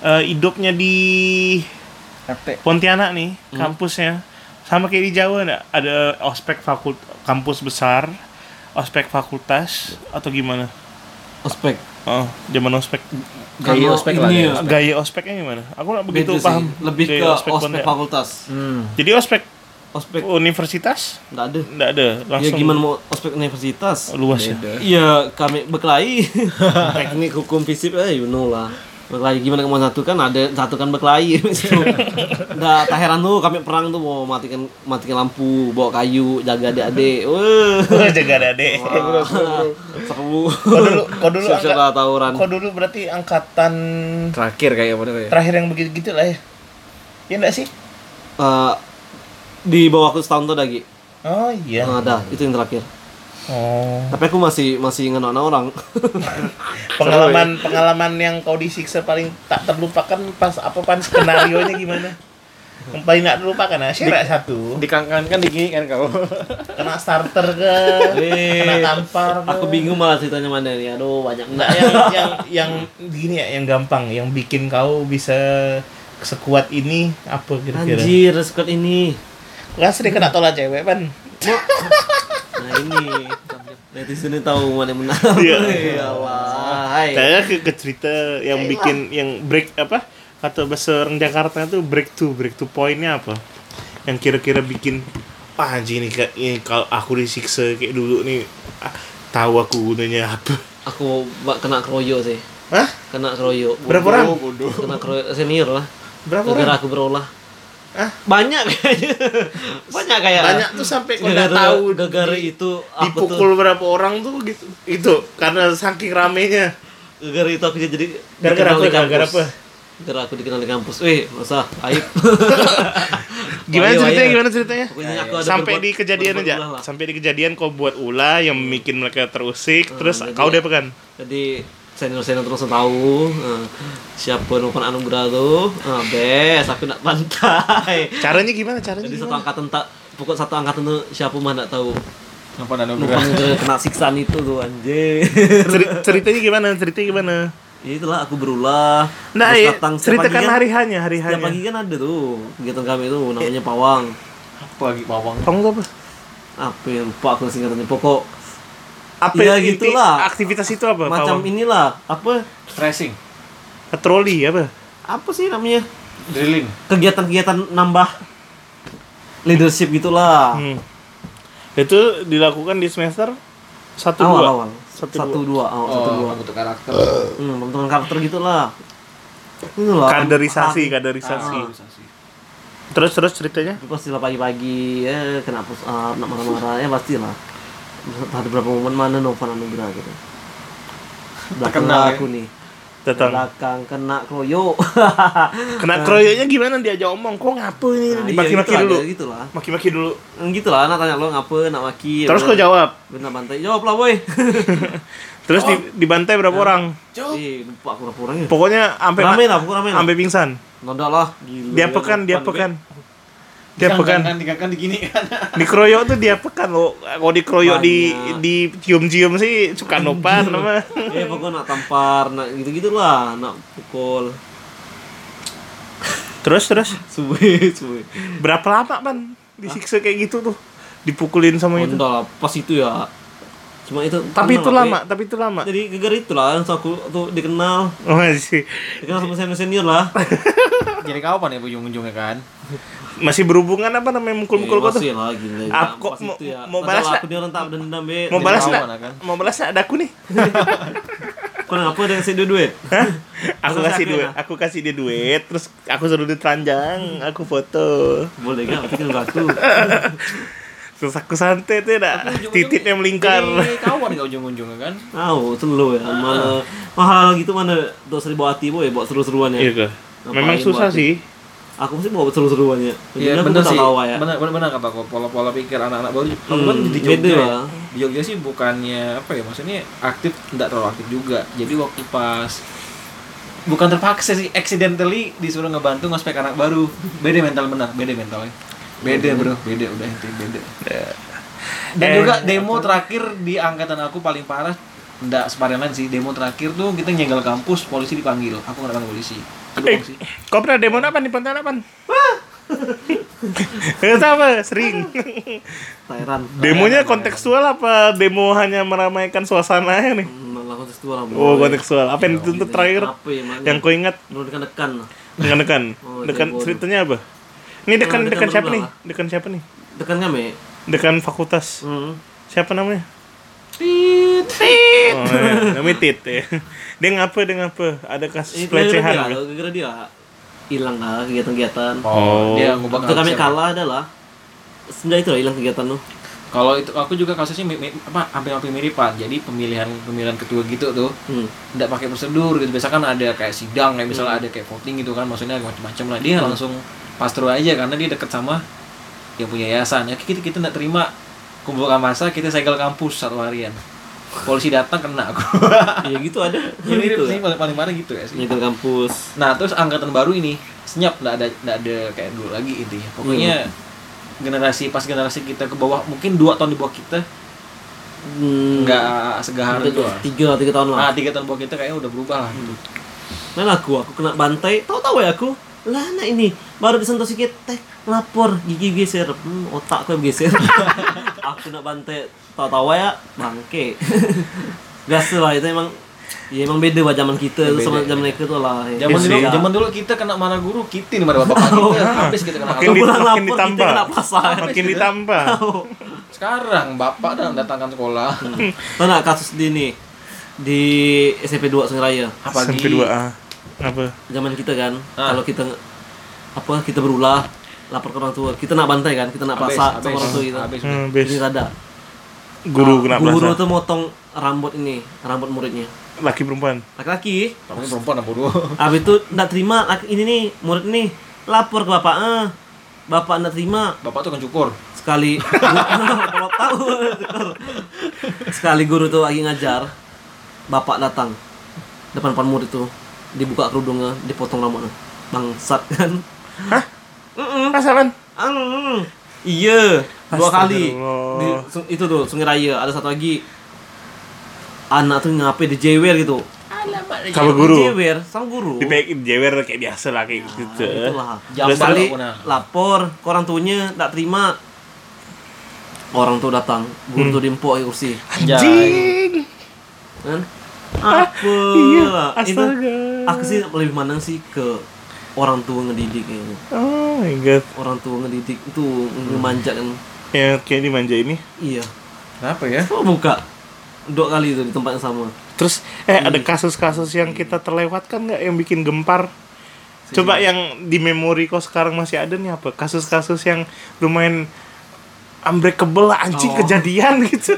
B: Eh, hidupnya di
D: RT.
B: Pontianak nih kampusnya sama kayak di Jawa nggak ada ospek fakult kampus besar ospek fakultas atau gimana
C: Ospek.
B: oh zaman ospek
D: Gaya ospek lah
C: ini
D: ya.
C: ya,
B: gaya ospeknya gimana aku nggak begitu
C: Beda sih.
B: paham
C: Lebih
B: gaya
C: ke ospek,
B: Pontianak.
C: fakultas.
D: Hmm.
B: jadi ospek
C: Ospek
B: universitas
C: nggak ada.
B: nggak ada langsung
C: Ya gimana mau ospek universitas?
B: luas ya.
C: Iya, kami berkelahi. Teknik hukum fisip eh you know lah. Berkelahi gimana mau satu kan ada satu kan berkelahi. Udah tak heran tuh kami perang tuh mau matikan matikan lampu, bawa kayu, jaga adik-adik. Wah.
B: jaga adek
C: Seru.
B: kau dulu kau dulu
C: tawuran.
B: kau dulu berarti angkatan
D: Terakhir kayak apa kayak.
B: terakhir yang begitu gitu lah ya ya enggak sih
C: Eh, di bawah aku setahun tuh lagi.
B: oh iya
C: Nah, ada, itu yang terakhir.
B: Oh.
C: Tapi aku masih masih anak orang.
B: Pengalaman pengalaman yang kau disiksa paling tak terlupakan pas apa pan skenario nya gimana? Yang paling tak terlupakan ya, share satu.
D: Dikangkan kan digini kan kau.
B: Kena starter ke, kena tampar ke.
C: Aku bingung malah ceritanya mana nih. Aduh, banyak
B: Enggak yang yang yang gini ya, yang gampang, yang bikin kau bisa sekuat ini apa kira-kira?
C: Anjir, squad ini.
B: Kan sering kena tolak cewek pan.
C: Nah ini netizen ini tahu mana yang menang.
B: Iya.
C: Ya.
B: Saya ke, ke cerita yang bikin yang break apa? Kata bahasa orang Jakarta itu break to break to pointnya apa? Yang kira-kira bikin wah anjing ini ini kalau aku disiksa kayak dulu nih ah, tahu aku gunanya apa.
C: Aku kena keroyok sih.
B: Hah?
C: Kena keroyok.
B: Berapa orang?
C: Kena keroyok senior lah.
B: Berapa
C: Gara
B: orang?
C: aku berolah.
B: Hah?
C: Banyak kayaknya. Banyak kayak.
B: Banyak tuh sampai kau nggak tahu
C: gara-gara
B: di-
C: itu aku tuh
B: dipukul berapa orang tuh gitu. Itu karena saking ramenya.
C: gara-gara itu aku jadi
B: Gara-gara apa? Gara-gara apa?
C: Gara aku dikenal di kampus. Wih, masa aib.
B: Gimana ceritanya? Gimana ceritanya?
C: Pokoknya aku ada
B: sampai
C: berbuat-
B: di kejadian aja sampai di kejadian kau buat ulah yang bikin mereka terusik terus
C: jadi-
B: kau deh kan
C: Jadi senior-senior terus tahu eh, siapa Novan Anugrah tuh. Ah, bes, aku nak pantai.
B: caranya gimana caranya
C: Jadi satu
B: gimana?
C: angkatan tak pokok satu angkatan tuh siapa mah nak tahu. Novan Anugrah kena siksaan itu tuh anjir.
B: Ceri- ceritanya gimana ceritanya gimana
C: Ya itulah aku berulah.
B: nah
C: Terus
B: iya,
C: datang setiap
B: ceritakan
C: pagi kan-
B: hari hanya hari
C: Setiap
B: hanya
C: pagi kan ada tuh kegiatan kami tuh namanya pawang.
D: Apa lagi pawang?
B: tuh apa
C: Apa ya lupa aku singkatannya. Pokok
B: apa
C: Ya, gitulah.
B: aktivitas itu apa
C: macam
B: Pawang?
C: inilah apa?
D: Racing,
B: patroli apa?
C: Apa sih namanya?
D: Drilling.
C: kegiatan-kegiatan nambah leadership gitulah.
B: Hmm. itu dilakukan di semester satu
C: awal
B: dua?
C: awal.
B: Satu,
C: satu, dua. awal satu dua.
D: untuk karakter.
C: hmm, pembentukan karakter gitulah. Itulah
B: kaderisasi kaderisasi. Terus terus ceritanya?
C: Tapi pastilah pagi-pagi ya kena push up nak marah-marah ya pastilah ada beberapa momen mana Novan Anugrah gitu belakang
D: Terkenal, ya?
C: aku nih.
B: Datang
C: belakang kena kroyo.
B: Kena keroyoknya gimana? Diajak omong kok ngapa ini?
C: Nah, iya,
B: dimaki-maki
C: gitulah,
B: dulu.
C: ya, gitulah
B: maki-maki dulu.
C: Gitu lah anak tanya lo ngapa nak maki?
B: Terus kau jawab?
C: Benar bantai. Jawab lah boy.
B: Terus di, dibantai berapa orang?
C: Ih, lupa aku orangnya.
B: pokoknya sampai
C: Rame lah, pokoknya rame lah.
B: sampai pingsan.
C: Noda lah. Gila.
B: dia pekan dia pekan dia pekan
D: kan tiga kan digini kan.
B: dikeroyok tuh dia pekan lo kalau dikeroyok di di cium-cium sih suka nopan nama
C: Eh pokoknya nak tampar, nak gitu-gitu lah, nak pukul.
B: terus terus
C: Suwe, suwe.
B: berapa lama pan disiksa kayak gitu tuh dipukulin sama itu
C: Noda lah, pas itu ya. Cuma itu.
B: tapi itu lama tapi itu lama
C: Jadi gegar itu lah, langsung aku tuh dikenal,
B: oh sih
C: dikenal sama senior senior lah.
D: Jadi kapan ya ujung-ujungnya kan?
B: Masih berhubungan apa namanya mukul-mukul kau tuh
C: masih lah gila.
B: Aku
C: Pas
B: mau-
C: ya.
B: balas
C: aku dia dendam be.
B: mau balas nak
D: kan?
B: mau balas nak ada aku nih
C: Kau ngapa dengan si duit?
B: Hah? aku kasih duit
C: ya?
B: aku kasih dia duit terus aku suruh dia teranjang aku foto
C: Boleh gak? Tapi kan aku.
B: terus aku santai tuh dah tititnya melingkar
D: kawan gak ujung-ujungnya kan?
C: Tahu, selo ya. Mana mahal gitu mana tuh seri bawa hati boy, bawa seru-seruan ya.
B: iya memang susah
C: buat-
B: sih
C: Aku sih bawa seru-seruannya.
D: Iya
C: Ujungnya aku
D: bener
C: tak
D: sih.
C: ya.
D: Bener bener bener kata kok pola-pola pikir anak-anak baru. Kamu
C: Hmm,
D: kan di
C: beda
D: Jogja. ya. Di Jogja sih bukannya apa ya maksudnya aktif tidak terlalu aktif juga. Jadi waktu pas bukan terpaksa sih accidentally disuruh ngebantu ngospek anak baru. Beda mental benar, beda mentalnya. Beda bro, beda udah itu beda. Dan
B: Eh,
D: juga demo terakhir di angkatan aku paling parah Enggak separah lain sih, demo terakhir tuh kita nyegal kampus, polisi dipanggil. Aku nggak polisi.
B: Eh, kau pernah demo apa nih Pontianak? Gak apa, sering.
C: Thailand.
B: Demonya kontekstual apa demo hanya meramaikan suasananya nih?
C: Malah kontekstual.
B: Oh,
C: boy.
B: kontekstual. Apa yang dituntut terakhir?
C: Apa ya?
B: Yang kau ingat
C: dekan-dekan.
B: dekan-dekan?
C: Oh,
B: Dekan ceritanya apa? Ini dekan
C: dekan
B: dekan siapa nih? Dekan siapa nih?
C: Dekan kami.
B: Dekan fakultas.
C: Hmm.
B: Siapa namanya? Tit. Tit. Oh, ya. namanya Tit ya. Dia ngapa? Dia ngapa? Ada kasus
C: Itu gara-gara
B: pelecehan.
C: gara-gara dia hilang lah kegiatan-kegiatan.
B: Oh.
D: dia ngubah
C: Waktu kami kalah adalah sebenarnya itu hilang kegiatan lu.
D: Kalau itu aku juga kasusnya mi- mi- apa hampir-hampir mirip Pak. Jadi pemilihan pemilihan ketua gitu tuh
C: Hmm.
D: tidak pakai prosedur gitu. Biasa kan ada kayak sidang kayak misalnya ada kayak voting gitu kan maksudnya macam-macam lah. Dia langsung pastro aja karena dia deket sama yang punya yayasan. Ya kita kita nggak terima kumpulkan masa kita segel kampus satu harian polisi datang kena aku.
C: Ya gitu ada.
D: Ya, mirip
C: gitu.
D: sih
C: ya.
D: paling paling parah gitu ya sih.
C: Nyegel kampus.
D: Nah terus angkatan baru ini senyap nggak ada nggak ada kayak dulu lagi intinya. Pokoknya generasi pas generasi kita ke bawah mungkin dua tahun di bawah kita
C: hmm,
D: nggak segahar
C: itu tiga tiga tahun lah.
D: Nah tiga tahun bawah kita kayaknya udah berubah lah. Gitu.
C: Nah aku, aku kena bantai, tahu-tahu ya aku. Lah nah ini baru disentuh sedikit, teh lapor gigi geser, hmm, otak aku yang geser. aku nak bantai, tahu-tahu ya bangke. Biasa lah itu emang Ya emang beda lah zaman kita
D: Beda,
C: sama zaman mereka tuh lah. ya.
D: Zaman dulu,
C: Ya.
D: zaman dulu kita kena marah guru, kita nih marah bapak kita, habis kita kena
B: Makin di- makin
C: lapor kita
B: ditambah.
C: kena pasar.
B: Makin ditambah.
D: Sekarang bapak dan datangkan sekolah.
C: Tahu nak kasus di ini di SMP 2 Sungai Raya.
D: Apalagi
B: Sampai dua A. Apa?
C: Zaman kita kan,
D: Ah.
C: kalau kita apa kita berulah lapor ke orang tua, kita nak bantai kan, kita nak pasar sama orang tua kita.
D: habis.
B: Hmm,
C: Ini ada.
B: Guru kena
C: Guru
B: plaza.
C: tuh motong rambut ini, rambut muridnya.
B: Laki perempuan.
C: Laki-laki.
D: Tapi perempuan apa dulu?
C: Habis itu enggak terima laki ini nih, murid ini lapor ke bapak. Eh, bapak enggak terima.
D: Bapak tuh kan cukur.
C: Sekali kalau tahu. Sekali guru tuh lagi ngajar, bapak datang. Depan depan murid tuh dibuka kerudungnya, dipotong rambutnya. Bangsat kan.
B: Pasaran.
C: Ang, iya, dua kali. Di, itu tuh Sungai Raya. Ada satu lagi anak tuh ngapain dijewer gitu.
B: Sama guru.
C: Dijewer sama guru.
B: Di jewer kayak biasa lah kayak gitu.
C: Itulah.
D: Jambal
C: Sekali
D: aku nah.
C: lapor ke orang tuanya enggak terima. Orang tuh datang, guru
B: Hmm.
C: tuh diempuk di kursi.
B: Anjing.
C: Kan? Apa?
B: iya,
C: itu
B: astaga.
C: aku sih lebih mandang sih ke orang tua ngedidik kayaknya.
B: Oh my god.
C: Orang tua ngedidik itu ngemanja kan.
B: Ya kayak dimanja ini.
C: Iya.
D: Kenapa ya?
C: Oh buka dua kali itu di tempat yang sama.
B: Terus eh ada kasus-kasus yang kita terlewatkan nggak yang bikin gempar? Coba yang di memori kok sekarang masih ada nih apa? Kasus-kasus yang lumayan unbreakable lah anjing
C: Oh.
B: kejadian gitu.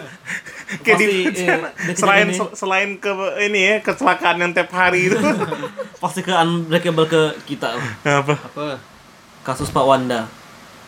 B: Kayak di
C: eh,
B: selain
C: nih.
B: selain ke ini ya kecelakaan yang tiap hari itu.
C: Pasti ke unbreakable ke kita.
B: apa?
D: Apa?
C: Kasus Pak Wanda.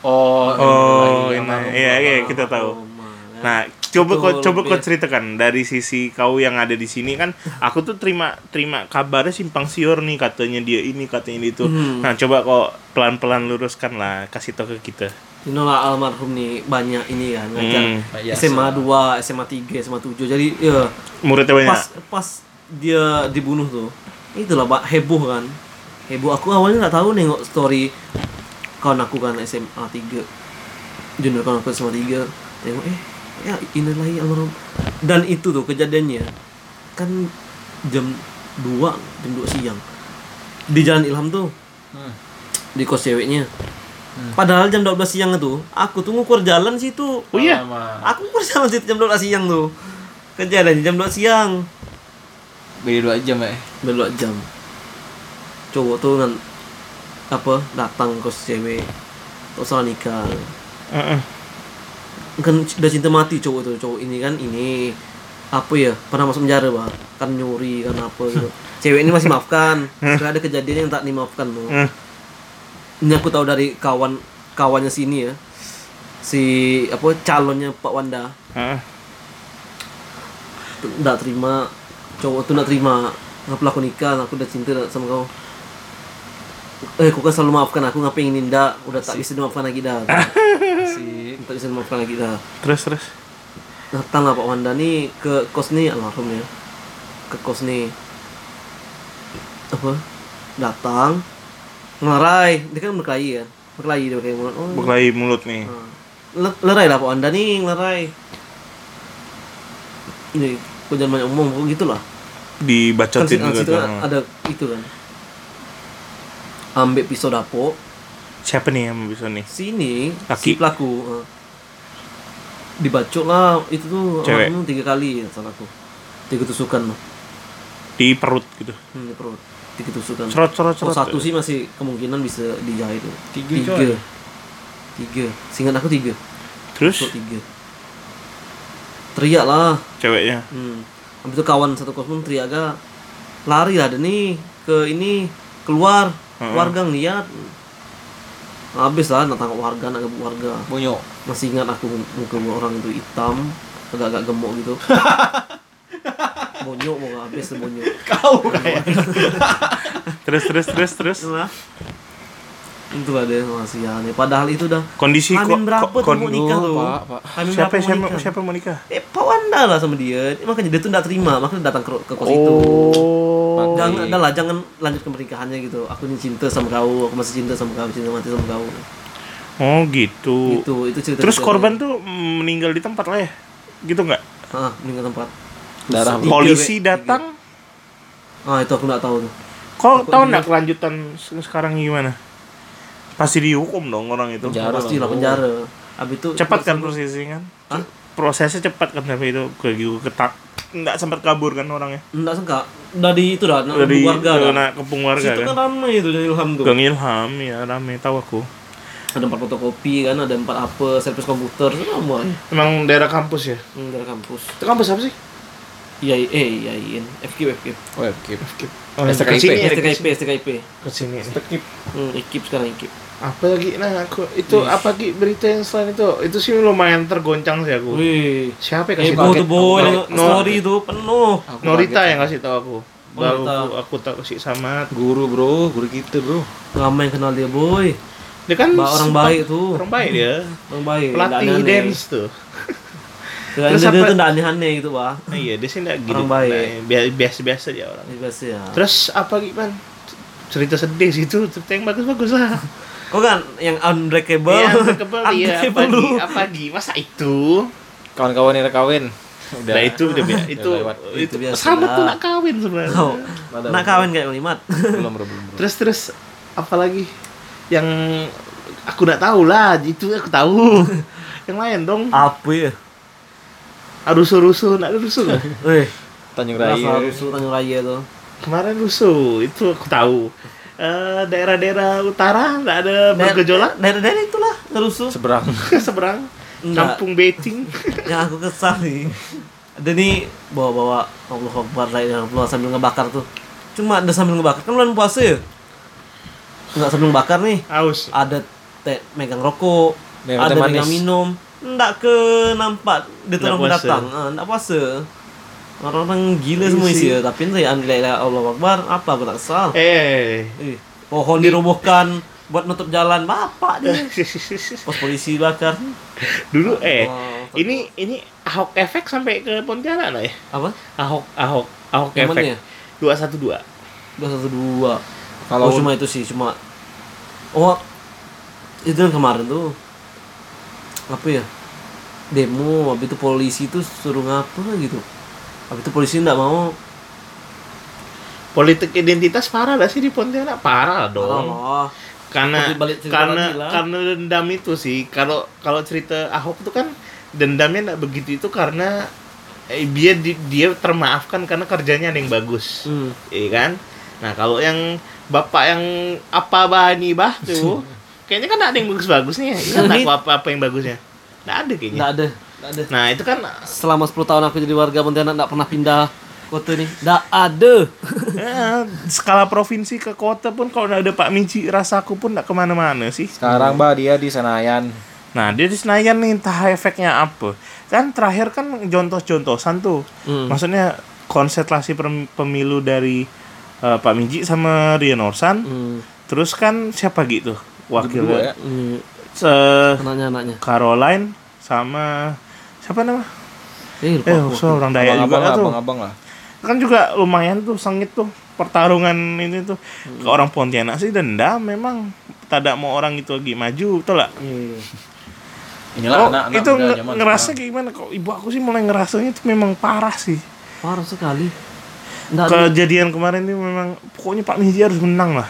D: Oh,
B: Oh,
D: ini,
B: ini iya iya kita tahu.
C: Kan?
B: Nah, coba kau coba kau ceritakan dari sisi kau yang ada di sini kan, aku tuh terima terima kabarnya simpang siur nih katanya dia ini katanya itu.
C: Hmm.
B: Nah, coba kau pelan-pelan luruskan lah, kasih tahu ke kita.
C: Ini lah almarhum nih banyak ini kan ngajar
B: Hmm.
C: SMA 2, SMA 3, SMA 7. Jadi ya
B: Muridnya banyak.
C: pas pas dia dibunuh tuh. Itulah Pak heboh kan. Heboh aku awalnya nggak tahu nengok story kawan aku kan SMA 3. Junior kawan aku SMA 3. Tengok eh ya inilah almarhum. Dan itu tuh kejadiannya kan jam 2, jam 2 siang. Di Jalan Ilham tuh
D: Hmm.
C: di kos ceweknya. Padahal jam 12 siang itu, aku tuh ngukur jalan situ.
B: Oh iya.
C: Aku ngukur jalan situ jam 12 siang tuh. Kejadian jam 12 siang.
D: Beda dua jam ya.
C: Udah 2 jam. Cowok tuh kan apa? Datang kos cewek. Terus salah nikah.
B: Heeh.
C: kan udah cinta mati cowok tuh cowok ini kan ini. Apa ya? Pernah masuk penjara bah kan nyuri kan apa. Gitu cewek ini masih maafkan. Terus ada kejadian yang tak dimaafkan
B: Hmm.
C: ini aku tahu dari kawan kawannya sini ya. Si apa calonnya Pak Wanda. Nggak terima. Cowok tuh nggak terima. Nggak pelaku nikah aku udah cinta sama kau eh kau kan selalu maafkan aku ngapain ini ndak udah tak bisa dimaafkan lagi dah
D: Si
C: tak bisa dimaafkan lagi dah
B: Terus terus.
C: datang lah Pak Wanda. Nih ke kos nih almarhum ya ke kos nih apa? Datang. Ngelarai dia kan berkelahi kan berkelahi dia kayak mulut. Oh.
B: Berkelahi mulut nih.
C: Nah, le- lerai lah Pak Wanda. Nih ngelerai ini kau jangan banyak omong gitu lah kan
B: Dibacotin
C: situ,
B: juga
C: kan ada itu kan ambil pisau dapur
B: Siapa nih yang bisa nih?
C: sini
B: Laki.
C: si pelaku eh. dibacok lah itu tuh
B: Cewek.
C: almarhum tiga kali ya salah aku tiga tusukan lah
B: Di perut gitu.
C: hmm, di perut tiga tusukan
B: Cerot cerot
C: oh,
B: cerot.
C: satu sih masih kemungkinan bisa dijahit tuh.
D: Tiga,
C: tiga
D: coy.
C: tiga singkat aku tiga
B: Terus
C: Masuk tiga teriak lah
B: ceweknya.
C: hmm. habis itu kawan satu kos pun teriak agak lari lah ada nih ke ini keluar
B: Heeh.
C: warga ngeliat habis lah nak tangkap warga nak gebuk warga
D: Bonyo.
C: masih ingat aku muka orang itu hitam agak-agak gemuk gitu bonyok mau habis tuh bonyok
D: Kau kayak.
B: Terus terus terus terus.
C: Itulah. Itu ada masih aneh padahal itu dah
B: Kondisi
C: Hamin
B: ko-
C: berapa
B: ko-
C: mau nikah tuh
D: Pak, Pak.
B: Siapa
C: berapa mau
B: siapa
C: nikah?
B: siapa mau nikah?
C: eh Pak Wanda lah sama dia makanya dia tuh nggak terima makanya datang ke, ke kos itu
B: Oh.
C: jangan dah lah jangan lanjut ke pernikahannya gitu aku ini cinta sama kau aku masih cinta sama kau cinta mati sama kau
B: Oh gitu.
C: itu itu cerita
B: Terus korban tuh meninggal di tempat lah ya? Gitu nggak?
C: ah meninggal tempat
D: Darah.
B: Polisi datang.
C: ah itu aku nggak tahu tuh
B: Kok tahu nggak kelanjutan se- sekarang gimana? Pasti dihukum dong orang itu.
D: Penjara.
C: pasti lah penjara abis itu
B: Cepat kan prosesnya kan?
C: Hah?
B: Prosesnya cepat kan sampai itu ke ketak nggak sempat kabur kan orangnya
C: Enggak sangka dari itu dah
B: dari
C: warga dah.
B: kepung warga
C: Situ kan
B: kan
C: ramai itu dari Ilham tuh.
B: Gang Ilham ya rame tahu aku
C: Ada empat fotokopi kan, ada empat apa, servis komputer, semua.
B: emang daerah kampus ya
C: Hmm, dari kampus.
B: itu kampus apa sih
C: Iya, eh, iya, iya, FKIP, FKIP.
D: Oh, keep.
B: oh,
D: STKIP.
C: STKIP, STKIP.
B: ke sini
D: Skip.
C: Hmm, ekip sekarang ekip.
B: Apa lagi nah aku itu apa lagi berita yang selain itu itu sih lumayan tergoncang sih aku
C: Wih.
B: siapa yang kasih
C: Heboh
B: tahu
C: tuh boy,
B: No- no-
C: story itu penuh.
D: Aku
B: Norita yang kasih tahu aku baru
C: Norita.
B: aku, aku tak kasih sama
D: Guru bro, guru kita bro.
C: Lama yang kenal dia boy.
B: dia kan
C: Ba- orang baik tuh.
B: orang baik dia
C: Orang baik.
B: pelatih
C: aneh-aneh.
B: dance tuh
C: Terus dia tuh nggak aneh-aneh gitu, Pak.
B: Iya dia sih nggak gitu
C: Orang baik.
B: Nah, biasa biasa aja orang
C: biasa ya.
B: terus apa gimana cerita sedih sih itu cerita yang bagus-bagus lah
C: Kok kan yang unbreakable?
B: Iya, unbreakable, iya, apa
C: lu.
B: apa lagi, masa itu?
D: Kawan-kawan yang kawin. Udah.
B: Nah itu udah biasa, itu,
D: lewat.
B: itu,
C: Itu biasa
B: sama tuh nak kawin sebenarnya.
C: Oh, nak kawin kayak Melimat.
D: belum bro, belum bro.
B: Terus terus apa lagi yang aku nggak tahu lah, itu aku tahu. yang lain dong,
C: Apa ya?
B: rusuh-rusuh, nak rusuh?
C: Weh,
D: Tanjung
C: Raya.
D: Raya.
C: Rusuh Tanjung Raya tuh.
B: Kemarin rusuh, itu aku tahu. Eh, daerah-daerah utara nggak ada bergejolak,
C: Daerah-daerah itulah rusuh.
D: Seberang.
B: seberang
C: Enggak.
B: kampung beting.
C: Yang aku kesal nih. Ada nih bawa-bawa Allah Akbar la ilaha illallah sambil ngebakar tuh. Cuma ada sambil ngebakar kan bulan puasa ya. Enggak sambil ngebakar nih.
B: Aus.
C: Ada teh megang rokok,
D: Megang
C: ada megang
D: manis.
C: minum. Enggak ke nampak dia tuh
B: Nggak
C: datang. Ah, enggak puasa. Orang-orang gila semua
B: Iya
C: isi
B: sih.
C: ya. Tapi ente ya la ilaha Allah Akbar apa aku tak kesal.
B: Eh.
C: Eh, pohon dirobohkan buat nutup jalan bapak dia. Pos polisi bakar.
B: Dulu eh
C: Oh,
B: ini ini Ahok efek sampai ke Pontianak lah ya.
C: apa?
B: Ahok Ahok Ahok
C: Yang mana ya?
B: efek. Dua satu dua.
C: dua satu dua
D: Kalau
C: oh, cuma itu sih cuma oh itu yang kemarin tuh apa ya demo habis itu polisi tuh suruh ngapa gitu habis itu polisi nggak mau
B: Politik identitas parah lah sih di Pontianak parah dong.
C: oh,
B: Karena
C: balik
B: karena karena dendam itu sih. Kalau kalau cerita Ahok itu kan dendamnya nggak begitu itu karena eh, dia di- dia termaafkan karena kerjanya ada yang bagus.
C: hmm.
B: Iya kan? Nah, kalau yang bapak yang apa bani bah tuh kayaknya kan ada yang bagus-bagus nih. Kan
C: Ini-
B: aku apa-apa yang bagusnya. Nggak ada kayaknya.
C: nggak ada ada
B: Nah, itu kan
C: selama 10 tahun aku jadi warga Pontianak nggak pernah pindah kota nih nggak ada
B: Ya, skala provinsi ke kota pun kalau udah ada Pak Minci rasaku pun nggak ke mana-mana sih.
D: sekarang bah dia di Senayan.
B: Nah dia di Senayan nih entah efeknya apa. Kan terakhir kan jontos-jontosan tuh.
C: Hmm.
B: Maksudnya pem- pemilu dari eh, Pak Minci sama Rian Orsan.
C: hmm.
B: Terus kan siapa gitu wakilnya?
D: ya.
C: hmm.
B: Se-
C: anaknya anaknya
B: Caroline sama siapa nama?
C: eh, lupa
B: Eh, so, orang Dayak juga
D: Abang-abang lah,
B: tuh.
D: abang-abang lah.
B: Kan juga lumayan tuh sengit tuh pertarungan ini tuh. Ke orang Pontianak sih dendam memang. Tidak mau orang itu lagi maju, betul lah.
C: Iya.
D: Inilah
B: Oh,
D: anak-anak
B: itu
D: muda
B: nge-
D: zaman
B: ngerasa
D: sekarang.
B: kayak gimana kok ibu aku sih mulai ngerasanya itu memang parah sih
C: parah sekali nggak ada
B: kejadian kemarin ini memang pokoknya Pak Miji harus menang lah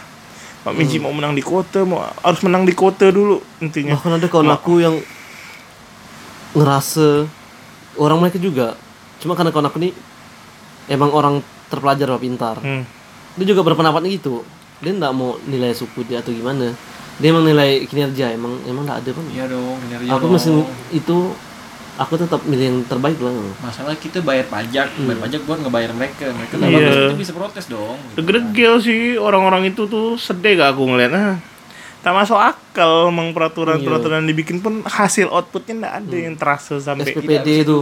B: Pak Miji
C: Hmm.
B: mau menang di kota mau harus menang di kota dulu intinya
C: bahkan ada kawan aku yang ngerasa orang mereka juga cuma karena kawan aku ini emang orang terpelajar atau pintar
B: Hmm.
C: dia juga berpendapat gitu dia nggak mau nilai suku dia atau gimana dia emang nilai kinerja emang emang nggak ada kan
D: Iya dong, kinerja
C: aku
D: dong.
C: masih itu aku tetap milih yang terbaik lah
D: Masalah kita bayar pajak, bayar pajak buat ngebayar mereka. Mereka
B: Iya.
D: bagus, kita bisa protes dong.
B: Degregel sih orang-orang itu tuh sedih gak aku ngeliat ah. Tak masuk akal emang peraturan-peraturan dibikin pun hasil outputnya nggak ada yang terasa sampai
C: SPP.
D: Tidak
C: PD
D: bisa
C: itu.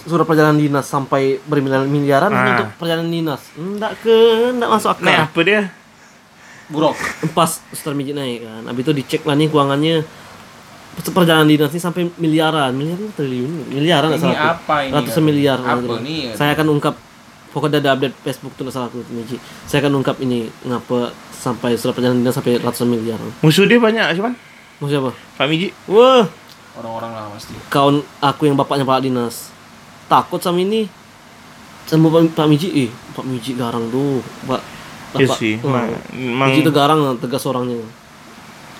C: surat perjalanan dinas sampai bermiliaran-miliaran
B: Ah.
C: untuk perjalanan dinas. Enggak ke enggak masuk akal.
B: Nah apa dia?
D: Buruk.
C: pas setelah mijit naik kan. Habis itu dicek lah nih keuangannya perjalanan dinas ini sampai miliaran. Miliaran triliun miliaran nggak
D: Ini
C: salah
D: apa ini?
C: ratusan miliar.
D: Apa nih?
C: saya akan ungkap. Pokoknya ada update Facebook tuh nggak salah aku Miji saya akan ungkap ini ngapa sampai surat perjalanan dinas sampai ratusan miliar.
B: Musuh dia banyak cuman
C: mau siapa?
B: Pak Miji
C: wah.
D: Orang-orang lah pasti.
C: kawan aku yang bapaknya Pak Dinas. Takut sama ini. Sama Pak, Pak Miji. Eh Pak Miji garang tuh. Pak
B: Iya sih,
C: Hmm.
B: emang-
C: Miji tuh garang tegas orangnya.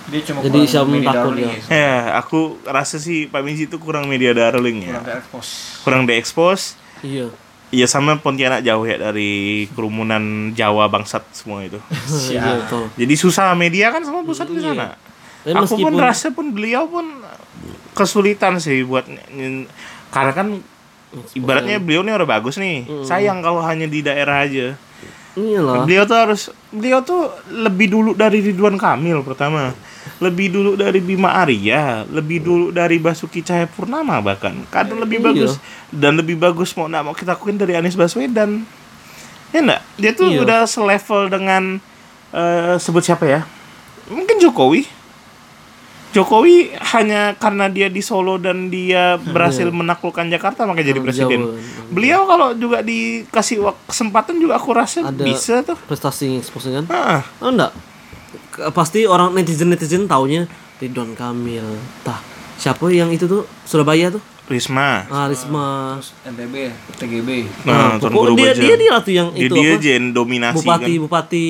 D: Dia cuma
C: Jadi siapa
D: media
C: takut dia?
D: ya.
B: ya aku rasa sih Pak Miji itu kurang media darling ya.
D: Kurang terekspos.
B: kurang diekspos
C: iya
B: Iya sama Pontianak jauh ya dari kerumunan Jawa bangsat semua itu.
C: iya betul
B: Jadi susah media kan sama pusat di
C: Iya.
B: sana.
C: Tapi
B: Aku pun rasa pun beliau pun kesulitan sih buat karena kan ibaratnya beliau nih orang bagus nih. Sayang kalau hanya di daerah aja.
C: iyalah
B: Beliau tuh harus beliau tuh lebih dulu dari Ridwan Kamil pertama. Lebih dulu dari Bima Arya, lebih dulu dari Basuki Cahayapurnama bahkan. Kadang lebih
C: Iya.
B: bagus dan lebih bagus mau nggak mau kita akuin dari Anies Baswedan. Ya enggak? Dia tuh
C: Iya.
B: udah selevel dengan eh, sebut siapa ya? Mungkin Jokowi. Jokowi hanya karena dia di Solo dan dia berhasil menaklukkan Jakarta makanya jadi
C: Iya.
B: presiden.
C: Jawa.
B: Beliau kalau juga dikasih kesempatan juga aku rasa
C: Ada-
B: bisa tuh.
C: prestasi eksposnya kan
B: Ah,
C: oh enggak pasti orang netizen netizen taunya Ridwan Kamil tah siapa yang itu tuh Surabaya tuh
B: Risma.
C: ah Risma
D: Terus NTB, TGB.
B: Nah, Tuan
C: pokok
B: Guru
C: dia dia dia tuh yang
B: Dia,
C: itu
B: dia
C: apa
B: jen dominasi
C: bupati
B: kan.
C: bupati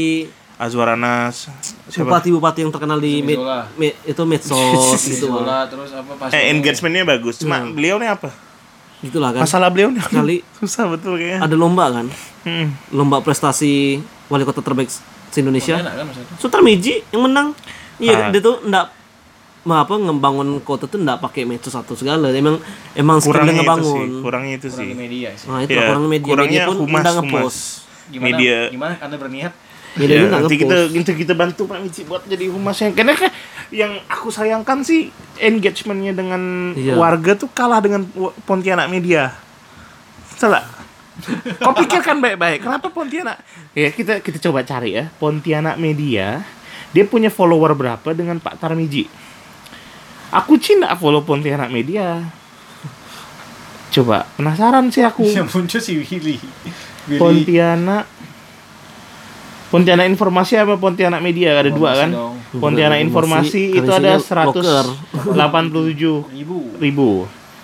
B: Azwaranas. Siapa?
C: bupati bupati yang terkenal di med,
D: Zola.
C: me- itu medsos gitu
D: Zola terus apa pas
B: Eh, engagementnya bagus. Cuma
C: Hmm.
B: beliau nih apa?
C: gitulah kan
B: Masalah beliau nih
C: Kali-
B: susah betul kayaknya.
C: ada lomba kan
B: Hmm.
C: lomba prestasi wali kota terbaik se Indonesia
D: enak kan maksudnya?
C: Sutarmiji yang menang iya
B: Ah.
C: dia tuh enggak ma apa ngembangun kota tuh enggak pakai medsos atau segala emang emang
B: Kurangnya itu
C: ngebangun
B: sih, kurangnya itu
D: Kurang
B: sih.
D: di media sih.
C: nah itu
B: Ya,
C: kurang media
B: kurangnya
C: media pun
B: humas,
C: enggak
B: humas.
C: ngepost
D: Gimana?
B: Media.
D: Gimana Anda berniat?
C: media
B: Ya, nanti kita,
C: ngepost
B: kita kita bantu Pak Mici buat jadi humasnya. Karena kan yang aku sayangkan sih engagementnya dengan
C: Iya.
B: warga tuh kalah dengan Pontianak Media. Salah. Kau pikirkan baik-baik. Kenapa Pontianak? Ya kita kita coba cari ya. Pontianak Media. Dia punya follower berapa dengan Pak Tarmiji? Aku cinta follow Pontianak Media. Coba penasaran sih aku.
D: Yang muncul si Willy. Willy.
B: Pontianak Pontianak Informasi apa Pontianak Media ada dua kan?
D: dong.
B: Pontianak Informasi
C: Informasi,
B: itu ada
C: currency-nya
B: 187
D: Ibu.
B: ribu.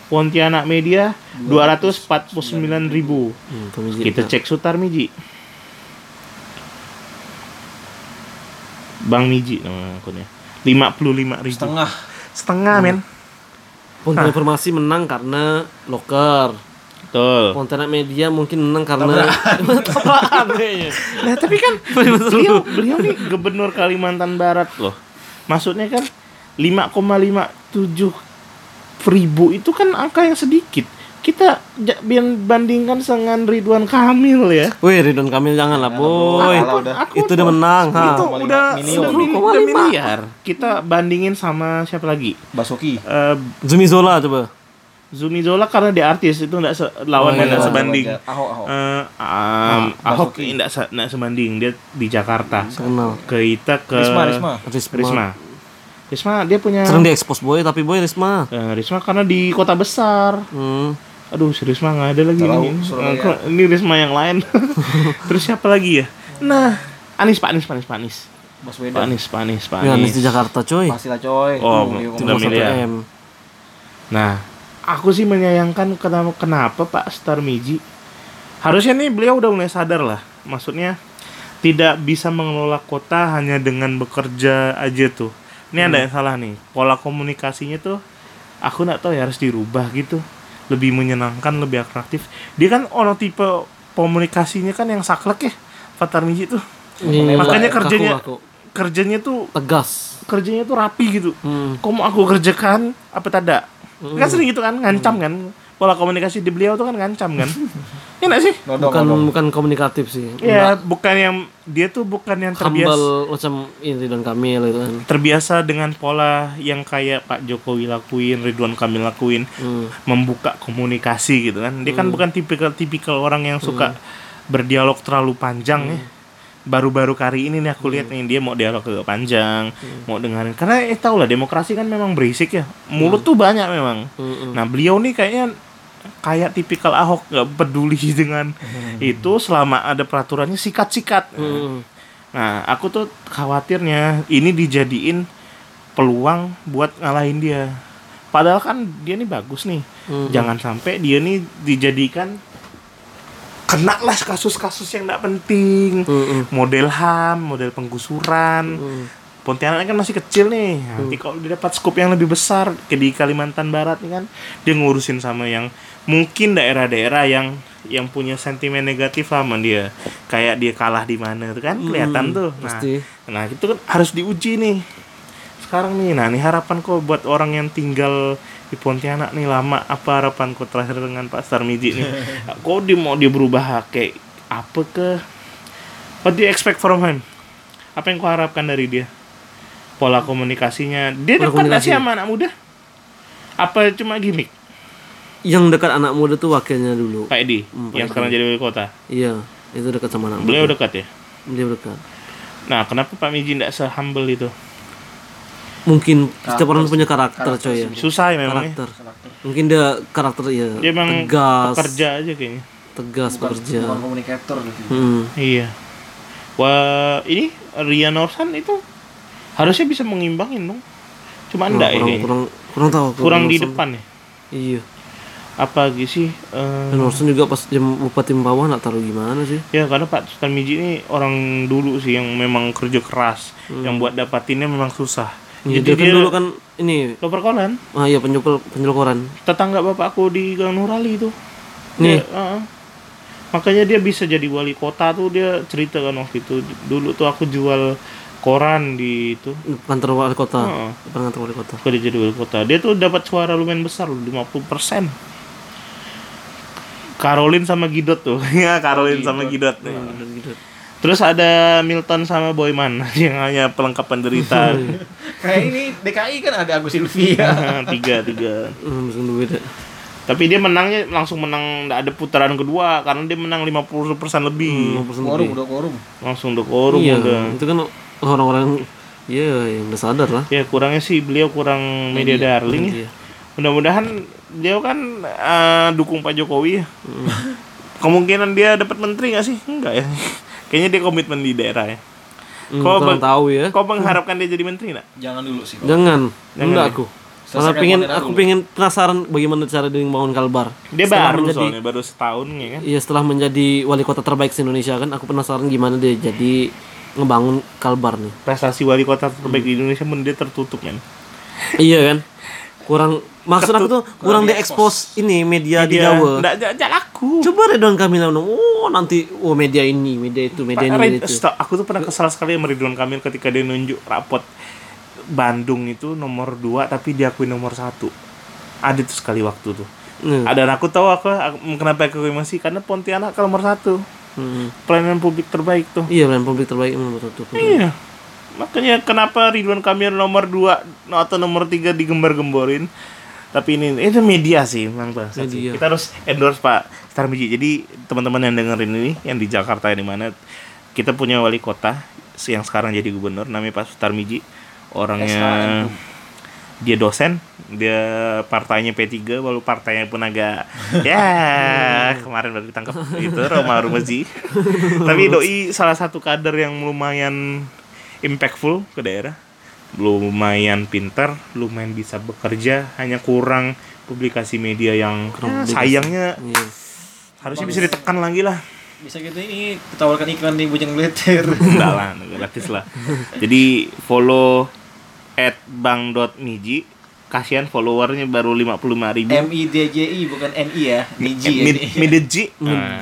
B: Pontianak Media 249 ribu.
C: Hmm.
B: Kita cek Sutar Miji. Bang Miji nama akunnya. 55 ribu.
D: Setengah.
B: Setengah men.
C: Pontianak informasi menang karena loker
B: Betul.
C: Pontianak media mungkin menang karena tabrakan kayaknya
B: Nah tapi kan beliau beliau nih gubernur Kalimantan Barat loh. Maksudnya kan 5,57 ribu itu kan angka yang sedikit. Kita biar bandingkan dengan Ridwan Kamil ya.
C: Wih Ridwan Kamil jangan lah boy
D: Kalah udah.
C: itu udah menang ha.
B: Itu udah
D: miliar.
B: udah, mil- udah miliar. Kita bandingin sama siapa lagi?
D: Basuki.
B: Eh,
C: Zumi Zola coba
B: Zumi Zola karena dia artis itu enggak se- lawannya
C: Oh,
B: enggak
C: iya.
B: sebanding.
D: Ahok, Ahok.
B: Eh, um, Ahok
D: Basuki.
B: enggak se- enggak sebanding dia di Jakarta.
C: kenal
B: Kita ke
D: Risma, Risma.
C: Risma,
B: Risma. Risma dia punya
C: sering diekspos boy tapi boy Risma
B: Eh, Risma karena di kota besar.
C: hmm.
B: Aduh, si Risma nggak ada lagi
D: Tahu,
B: ini.
D: Surabaya.
B: Kok ini Risma yang lain. Terus siapa lagi ya? Nah, Anis Pak Anis Pak Anis Pak Anis. Pak. Anis Pak Anis Pak
C: ya
B: Anis.
C: di Jakarta coy
D: Pastilah coy.
B: Oh, sudah ya.
C: 1 M
B: Nah, aku sih menyayangkan kenapa kenapa Pak Star Miji harusnya nih beliau udah mulai sadar lah. Maksudnya tidak bisa mengelola kota hanya dengan bekerja aja tuh. Ini ada yang salah nih. Pola komunikasinya tuh aku nggak tahu ya harus dirubah gitu. Lebih menyenangkan, lebih atraktif. Dia kan orang tipe komunikasinya kan yang saklek ya. Pak Tarmiji tuh.
C: Ini
B: Makanya
C: kaku,
B: kerjanya
C: kaku.
B: kerjanya tuh
C: tegas
B: kerjanya tuh rapi gitu.
C: hmm.
B: Kok mau aku kerjakan apa tidak? Kan sering gitu kan, ngancam kan. Pola komunikasi di beliau tuh kan ngancam kan. Iya nggak sih?
D: Nodong,
C: bukan
D: nodong.
C: bukan komunikatif sih
B: Iya, bukan yang dia tuh bukan yang terbiasa
C: humble macam ini Ridwan Kamil itu kan
B: terbiasa dengan pola yang kayak Pak Jokowi lakuin, Ridwan Kamil lakuin,
C: Hmm.
B: membuka komunikasi gitu kan. Dia kan bukan tipikal tipikal orang yang suka berdialog terlalu panjang ya. Baru-baru kali ini nih aku lihat nih dia mau dialog agak panjang, mau dengerin. Karena eh tau lah demokrasi kan memang berisik ya. Mulut tuh banyak memang.
C: Mm-mm.
B: Nah beliau nih kayaknya kayak tipikal Ahok nggak peduli dengan itu selama ada peraturannya sikat-sikat.
C: Mm-mm.
B: Nah, aku tuh khawatirnya ini dijadiin peluang buat ngalahin dia. Padahal kan dia nih bagus nih.
C: Mhm.
B: Jangan sampai dia nih dijadikan kena lah kasus-kasus yang tidak penting.
C: Mm-mm.
B: Model HAM, model penggusuran.
C: Mm.
B: Pontianak kan masih kecil nih. Nanti kalau dia dapat skop yang lebih besar ke di Kalimantan Barat nih kan, dia ngurusin sama yang mungkin daerah-daerah yang yang punya sentimen negatif lah sama dia. Kayak dia kalah di mana tuh kan kelihatan
C: Mm,
B: tuh. Nah,
C: pasti.
B: nah itu kan harus diuji nih. Sekarang nih, nah ini harapan kok buat orang yang tinggal di Pontianak nih lama apa harapan kok terakhir dengan Pak Sarmiji nih? kok dia mau dia berubah kayak apa ke? What do you expect from him? Apa yang kau harapkan dari dia? Pola komunikasinya. Dia
C: Pola
B: dekat nggak sih
C: komunikasi.
B: sama anak muda? Apa cuma gimmick?
C: yang dekat anak muda tuh wakilnya dulu
B: Pak Edi
C: Hmm, Pak
B: yang
C: Edi.
B: sekarang jadi wali kota.
C: iya itu dekat sama anak
B: Beliau
C: muda
B: dekat ya.
C: beliau dekat
B: Nah, kenapa Pak Miji tidak se-humble itu?
C: mungkin setiap orang punya karakter,
D: karakter
C: coy ya
B: Susah ya memang ya.
C: karakter mungkin dia karakter ya
B: Dia emang
C: tegas
B: pekerja aja kayaknya.
C: tegas
D: bukan,
C: bekerja
D: bukan komunikator gitu.
C: Hmm.
B: Iya. Wah, ini Rian Norsan itu harusnya bisa mengimbangin dong. Cuma enggak ya
C: kurang, kurang kurang tahu
B: Kurang di
C: Norson.
B: depan ya.
C: iya
B: Apa lagi sih? Eh,
C: dan Norson juga pas dia bupati bawah nggak taruh gimana sih
B: ya karena Pak Sultan Miji ini orang dulu sih yang memang kerja keras, yang buat dapatinnya memang susah.
C: Iya,
B: Jadi
C: dia kan
B: dia
C: dulu kan ini
B: Loper kolan,
C: ah iya penjual penjual koran
B: tetangga bapakku di Gang Nurali itu.
C: Nih.
B: Dia, heeh. makanya dia bisa jadi wali kota tuh dia cerita kan waktu itu dulu tuh aku jual koran di itu
C: kantor wali kota
B: Heeh.
C: depan kantor wali kota
B: dia jadi wali kota dia tuh dapat suara lumayan besar loh 50% Caroline sama Gidot tuh ya Caroline sama Gidot nih.
C: gitu
B: terus ada Milton sama Boyman yang hanya pelengkap penderita
D: Kayak ini DKI kan ada Agus Silvia.
B: tiga tiga
C: hmm, ya.
B: tapi dia menangnya langsung menang nggak ada putaran kedua karena dia menang 50% lebih
C: Hmm, 50%
D: Korum
C: lebih.
D: udah korum.
B: langsung udah korum
C: iya
B: udah
C: itu kan orang-orang iya yang udah sadar lah.
B: Ya kurangnya sih beliau kurang media darling ya.
C: Iya.
B: mudah-mudahan dia kan eh, dukung Pak Jokowi ya.
C: Hmm.
B: kemungkinan dia dapat menteri nggak sih? Enggak ya. Kayaknya dia komitmen di daerah ya.
C: Hmm, kurang
B: bang-
C: tahu ya.
B: kau mengharapkan dia jadi menteri nggak?
D: Jangan dulu sih.
C: jangan.
B: Jangan
C: enggak
B: ya?
C: aku. Malah pengen aku
D: dulu.
C: pengen penasaran bagaimana cara dia membangun Kalbar.
B: Dia
C: Setelah
B: baru
C: menjadi
B: soalnya baru setahun ya kan.
C: Iya setelah menjadi wali kota terbaik se Indonesia kan aku penasaran gimana dia jadi ngebangun Kalbar nih.
B: Prestasi wali kota terbaik di Indonesia pun dia tertutup men.
C: Iya kan? Kurang maksud aku tuh kurang diekspos ini media di
B: dia
C: Jawa
B: nggak nggak- nggak laku.
C: Coba Ridwan Kamil oh nanti oh media ini media itu media ini media itu.
B: aku tuh pernah kesal sekali sama Ridwan Kamil ketika dia nunjuk rapot Bandung itu nomor 2 tapi diakui nomor satu. Ada tuh sekali waktu tuh
C: Hmm.
B: ada aku tahu aku, aku kenapa aku masih karena Pontianak ke nomor satu
C: Hmm.
B: pelayanan publik terbaik tuh
C: iya pelayan publik terbaik nomor satu
B: Iya. Makanya kenapa Ridwan Kamil nomor 2 atau nomor 3 digembar-gemborin. Tapi ini itu media sih memang Bang.
C: Media.
B: Kita harus endorse Pak Tarmiji. Jadi teman-teman yang dengerin ini yang di Jakarta di mana kita punya wali kota yang sekarang jadi gubernur namanya Pak Tarmiji. Orangnya
D: SHM.
B: Dia dosen, dia partainya P3 walau partainya pun agak ya kemarin baru ditangkap itu Roma Rumazi. Tapi doi salah satu kader yang lumayan impactful ke daerah. Lumayan pintar, lumayan bisa bekerja, hanya kurang publikasi media yang ya, sayangnya
C: iya
B: harusnya bisa ditekan lagi lah.
D: Bisa gitu ini ditawarkan iklan di Bujang Bleter.
B: Enggak lah, gratis lah. Jadi follow at bang.miji kasihan followernya baru 55 ribu
D: M I D J I bukan N I ya. Niji ya.
C: Midji.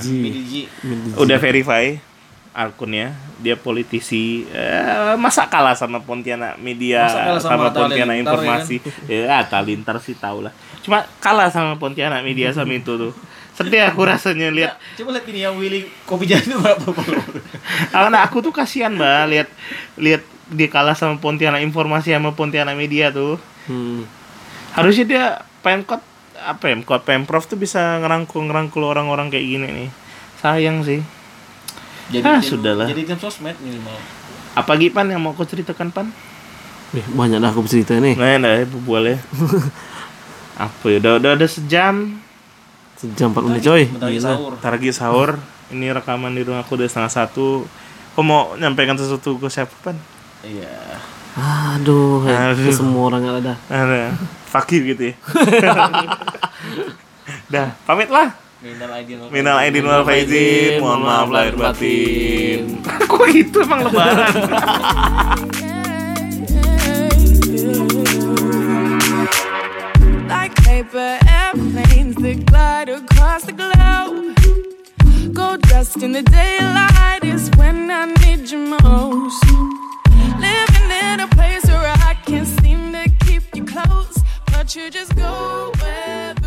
D: Midji.
B: udah verify akunnya dia politisi eh, masa kalah sama Pontianak media
D: sama
B: sama, Pontianak
D: Halilintar,
B: informasi ya Atta Halilintar sih tau lah Cuma kalah sama Pontianak Media sama itu tuh. Sedih aku rasanya lihat.
D: Ya, coba lihat ini yang Willy kopi jangan berapa follower.
B: Karena aku tuh kasihan mbak lihat lihat dia kalah sama Pontianak informasi sama Pontianak Media tuh.
C: Hmm.
B: Harusnya dia Pemkot apa ya? Pemkot Pemprov tuh bisa ngerangkul ngerangkul orang-orang kayak gini nih. Sayang sih.
D: Jadi
B: Ah,
D: tim-
B: sudahlah.
D: Jadi tim sosmed minimal.
B: Apa lagi Pan yang mau aku ceritakan Pan?
C: Nih, banyak dah aku bercerita nih.
B: Nah, nah, boleh. apa ya? Udah udah ada sejam.
C: Sejam 4 menit coy.
D: Bentar sahur.
B: Lagi sahur. Ini rekaman di rumah aku udah setengah satu. Kau mau nyampaikan sesuatu ke siapa Pan?
D: Iya.
C: Aduh, eh,
B: Aduh.
C: semua orang ada.
B: Ada. Fakir gitu ya. Dah, pamit lah.
D: Minal aidin wal
B: Minal aidin wal faizin, mohon maaf lahir batin. Kok gitu emang lebaran?
A: Like paper airplanes that glide across the globe. Gold dust in the daylight is when I need you most. Living in a place where I can't seem to keep you close, but you just go where.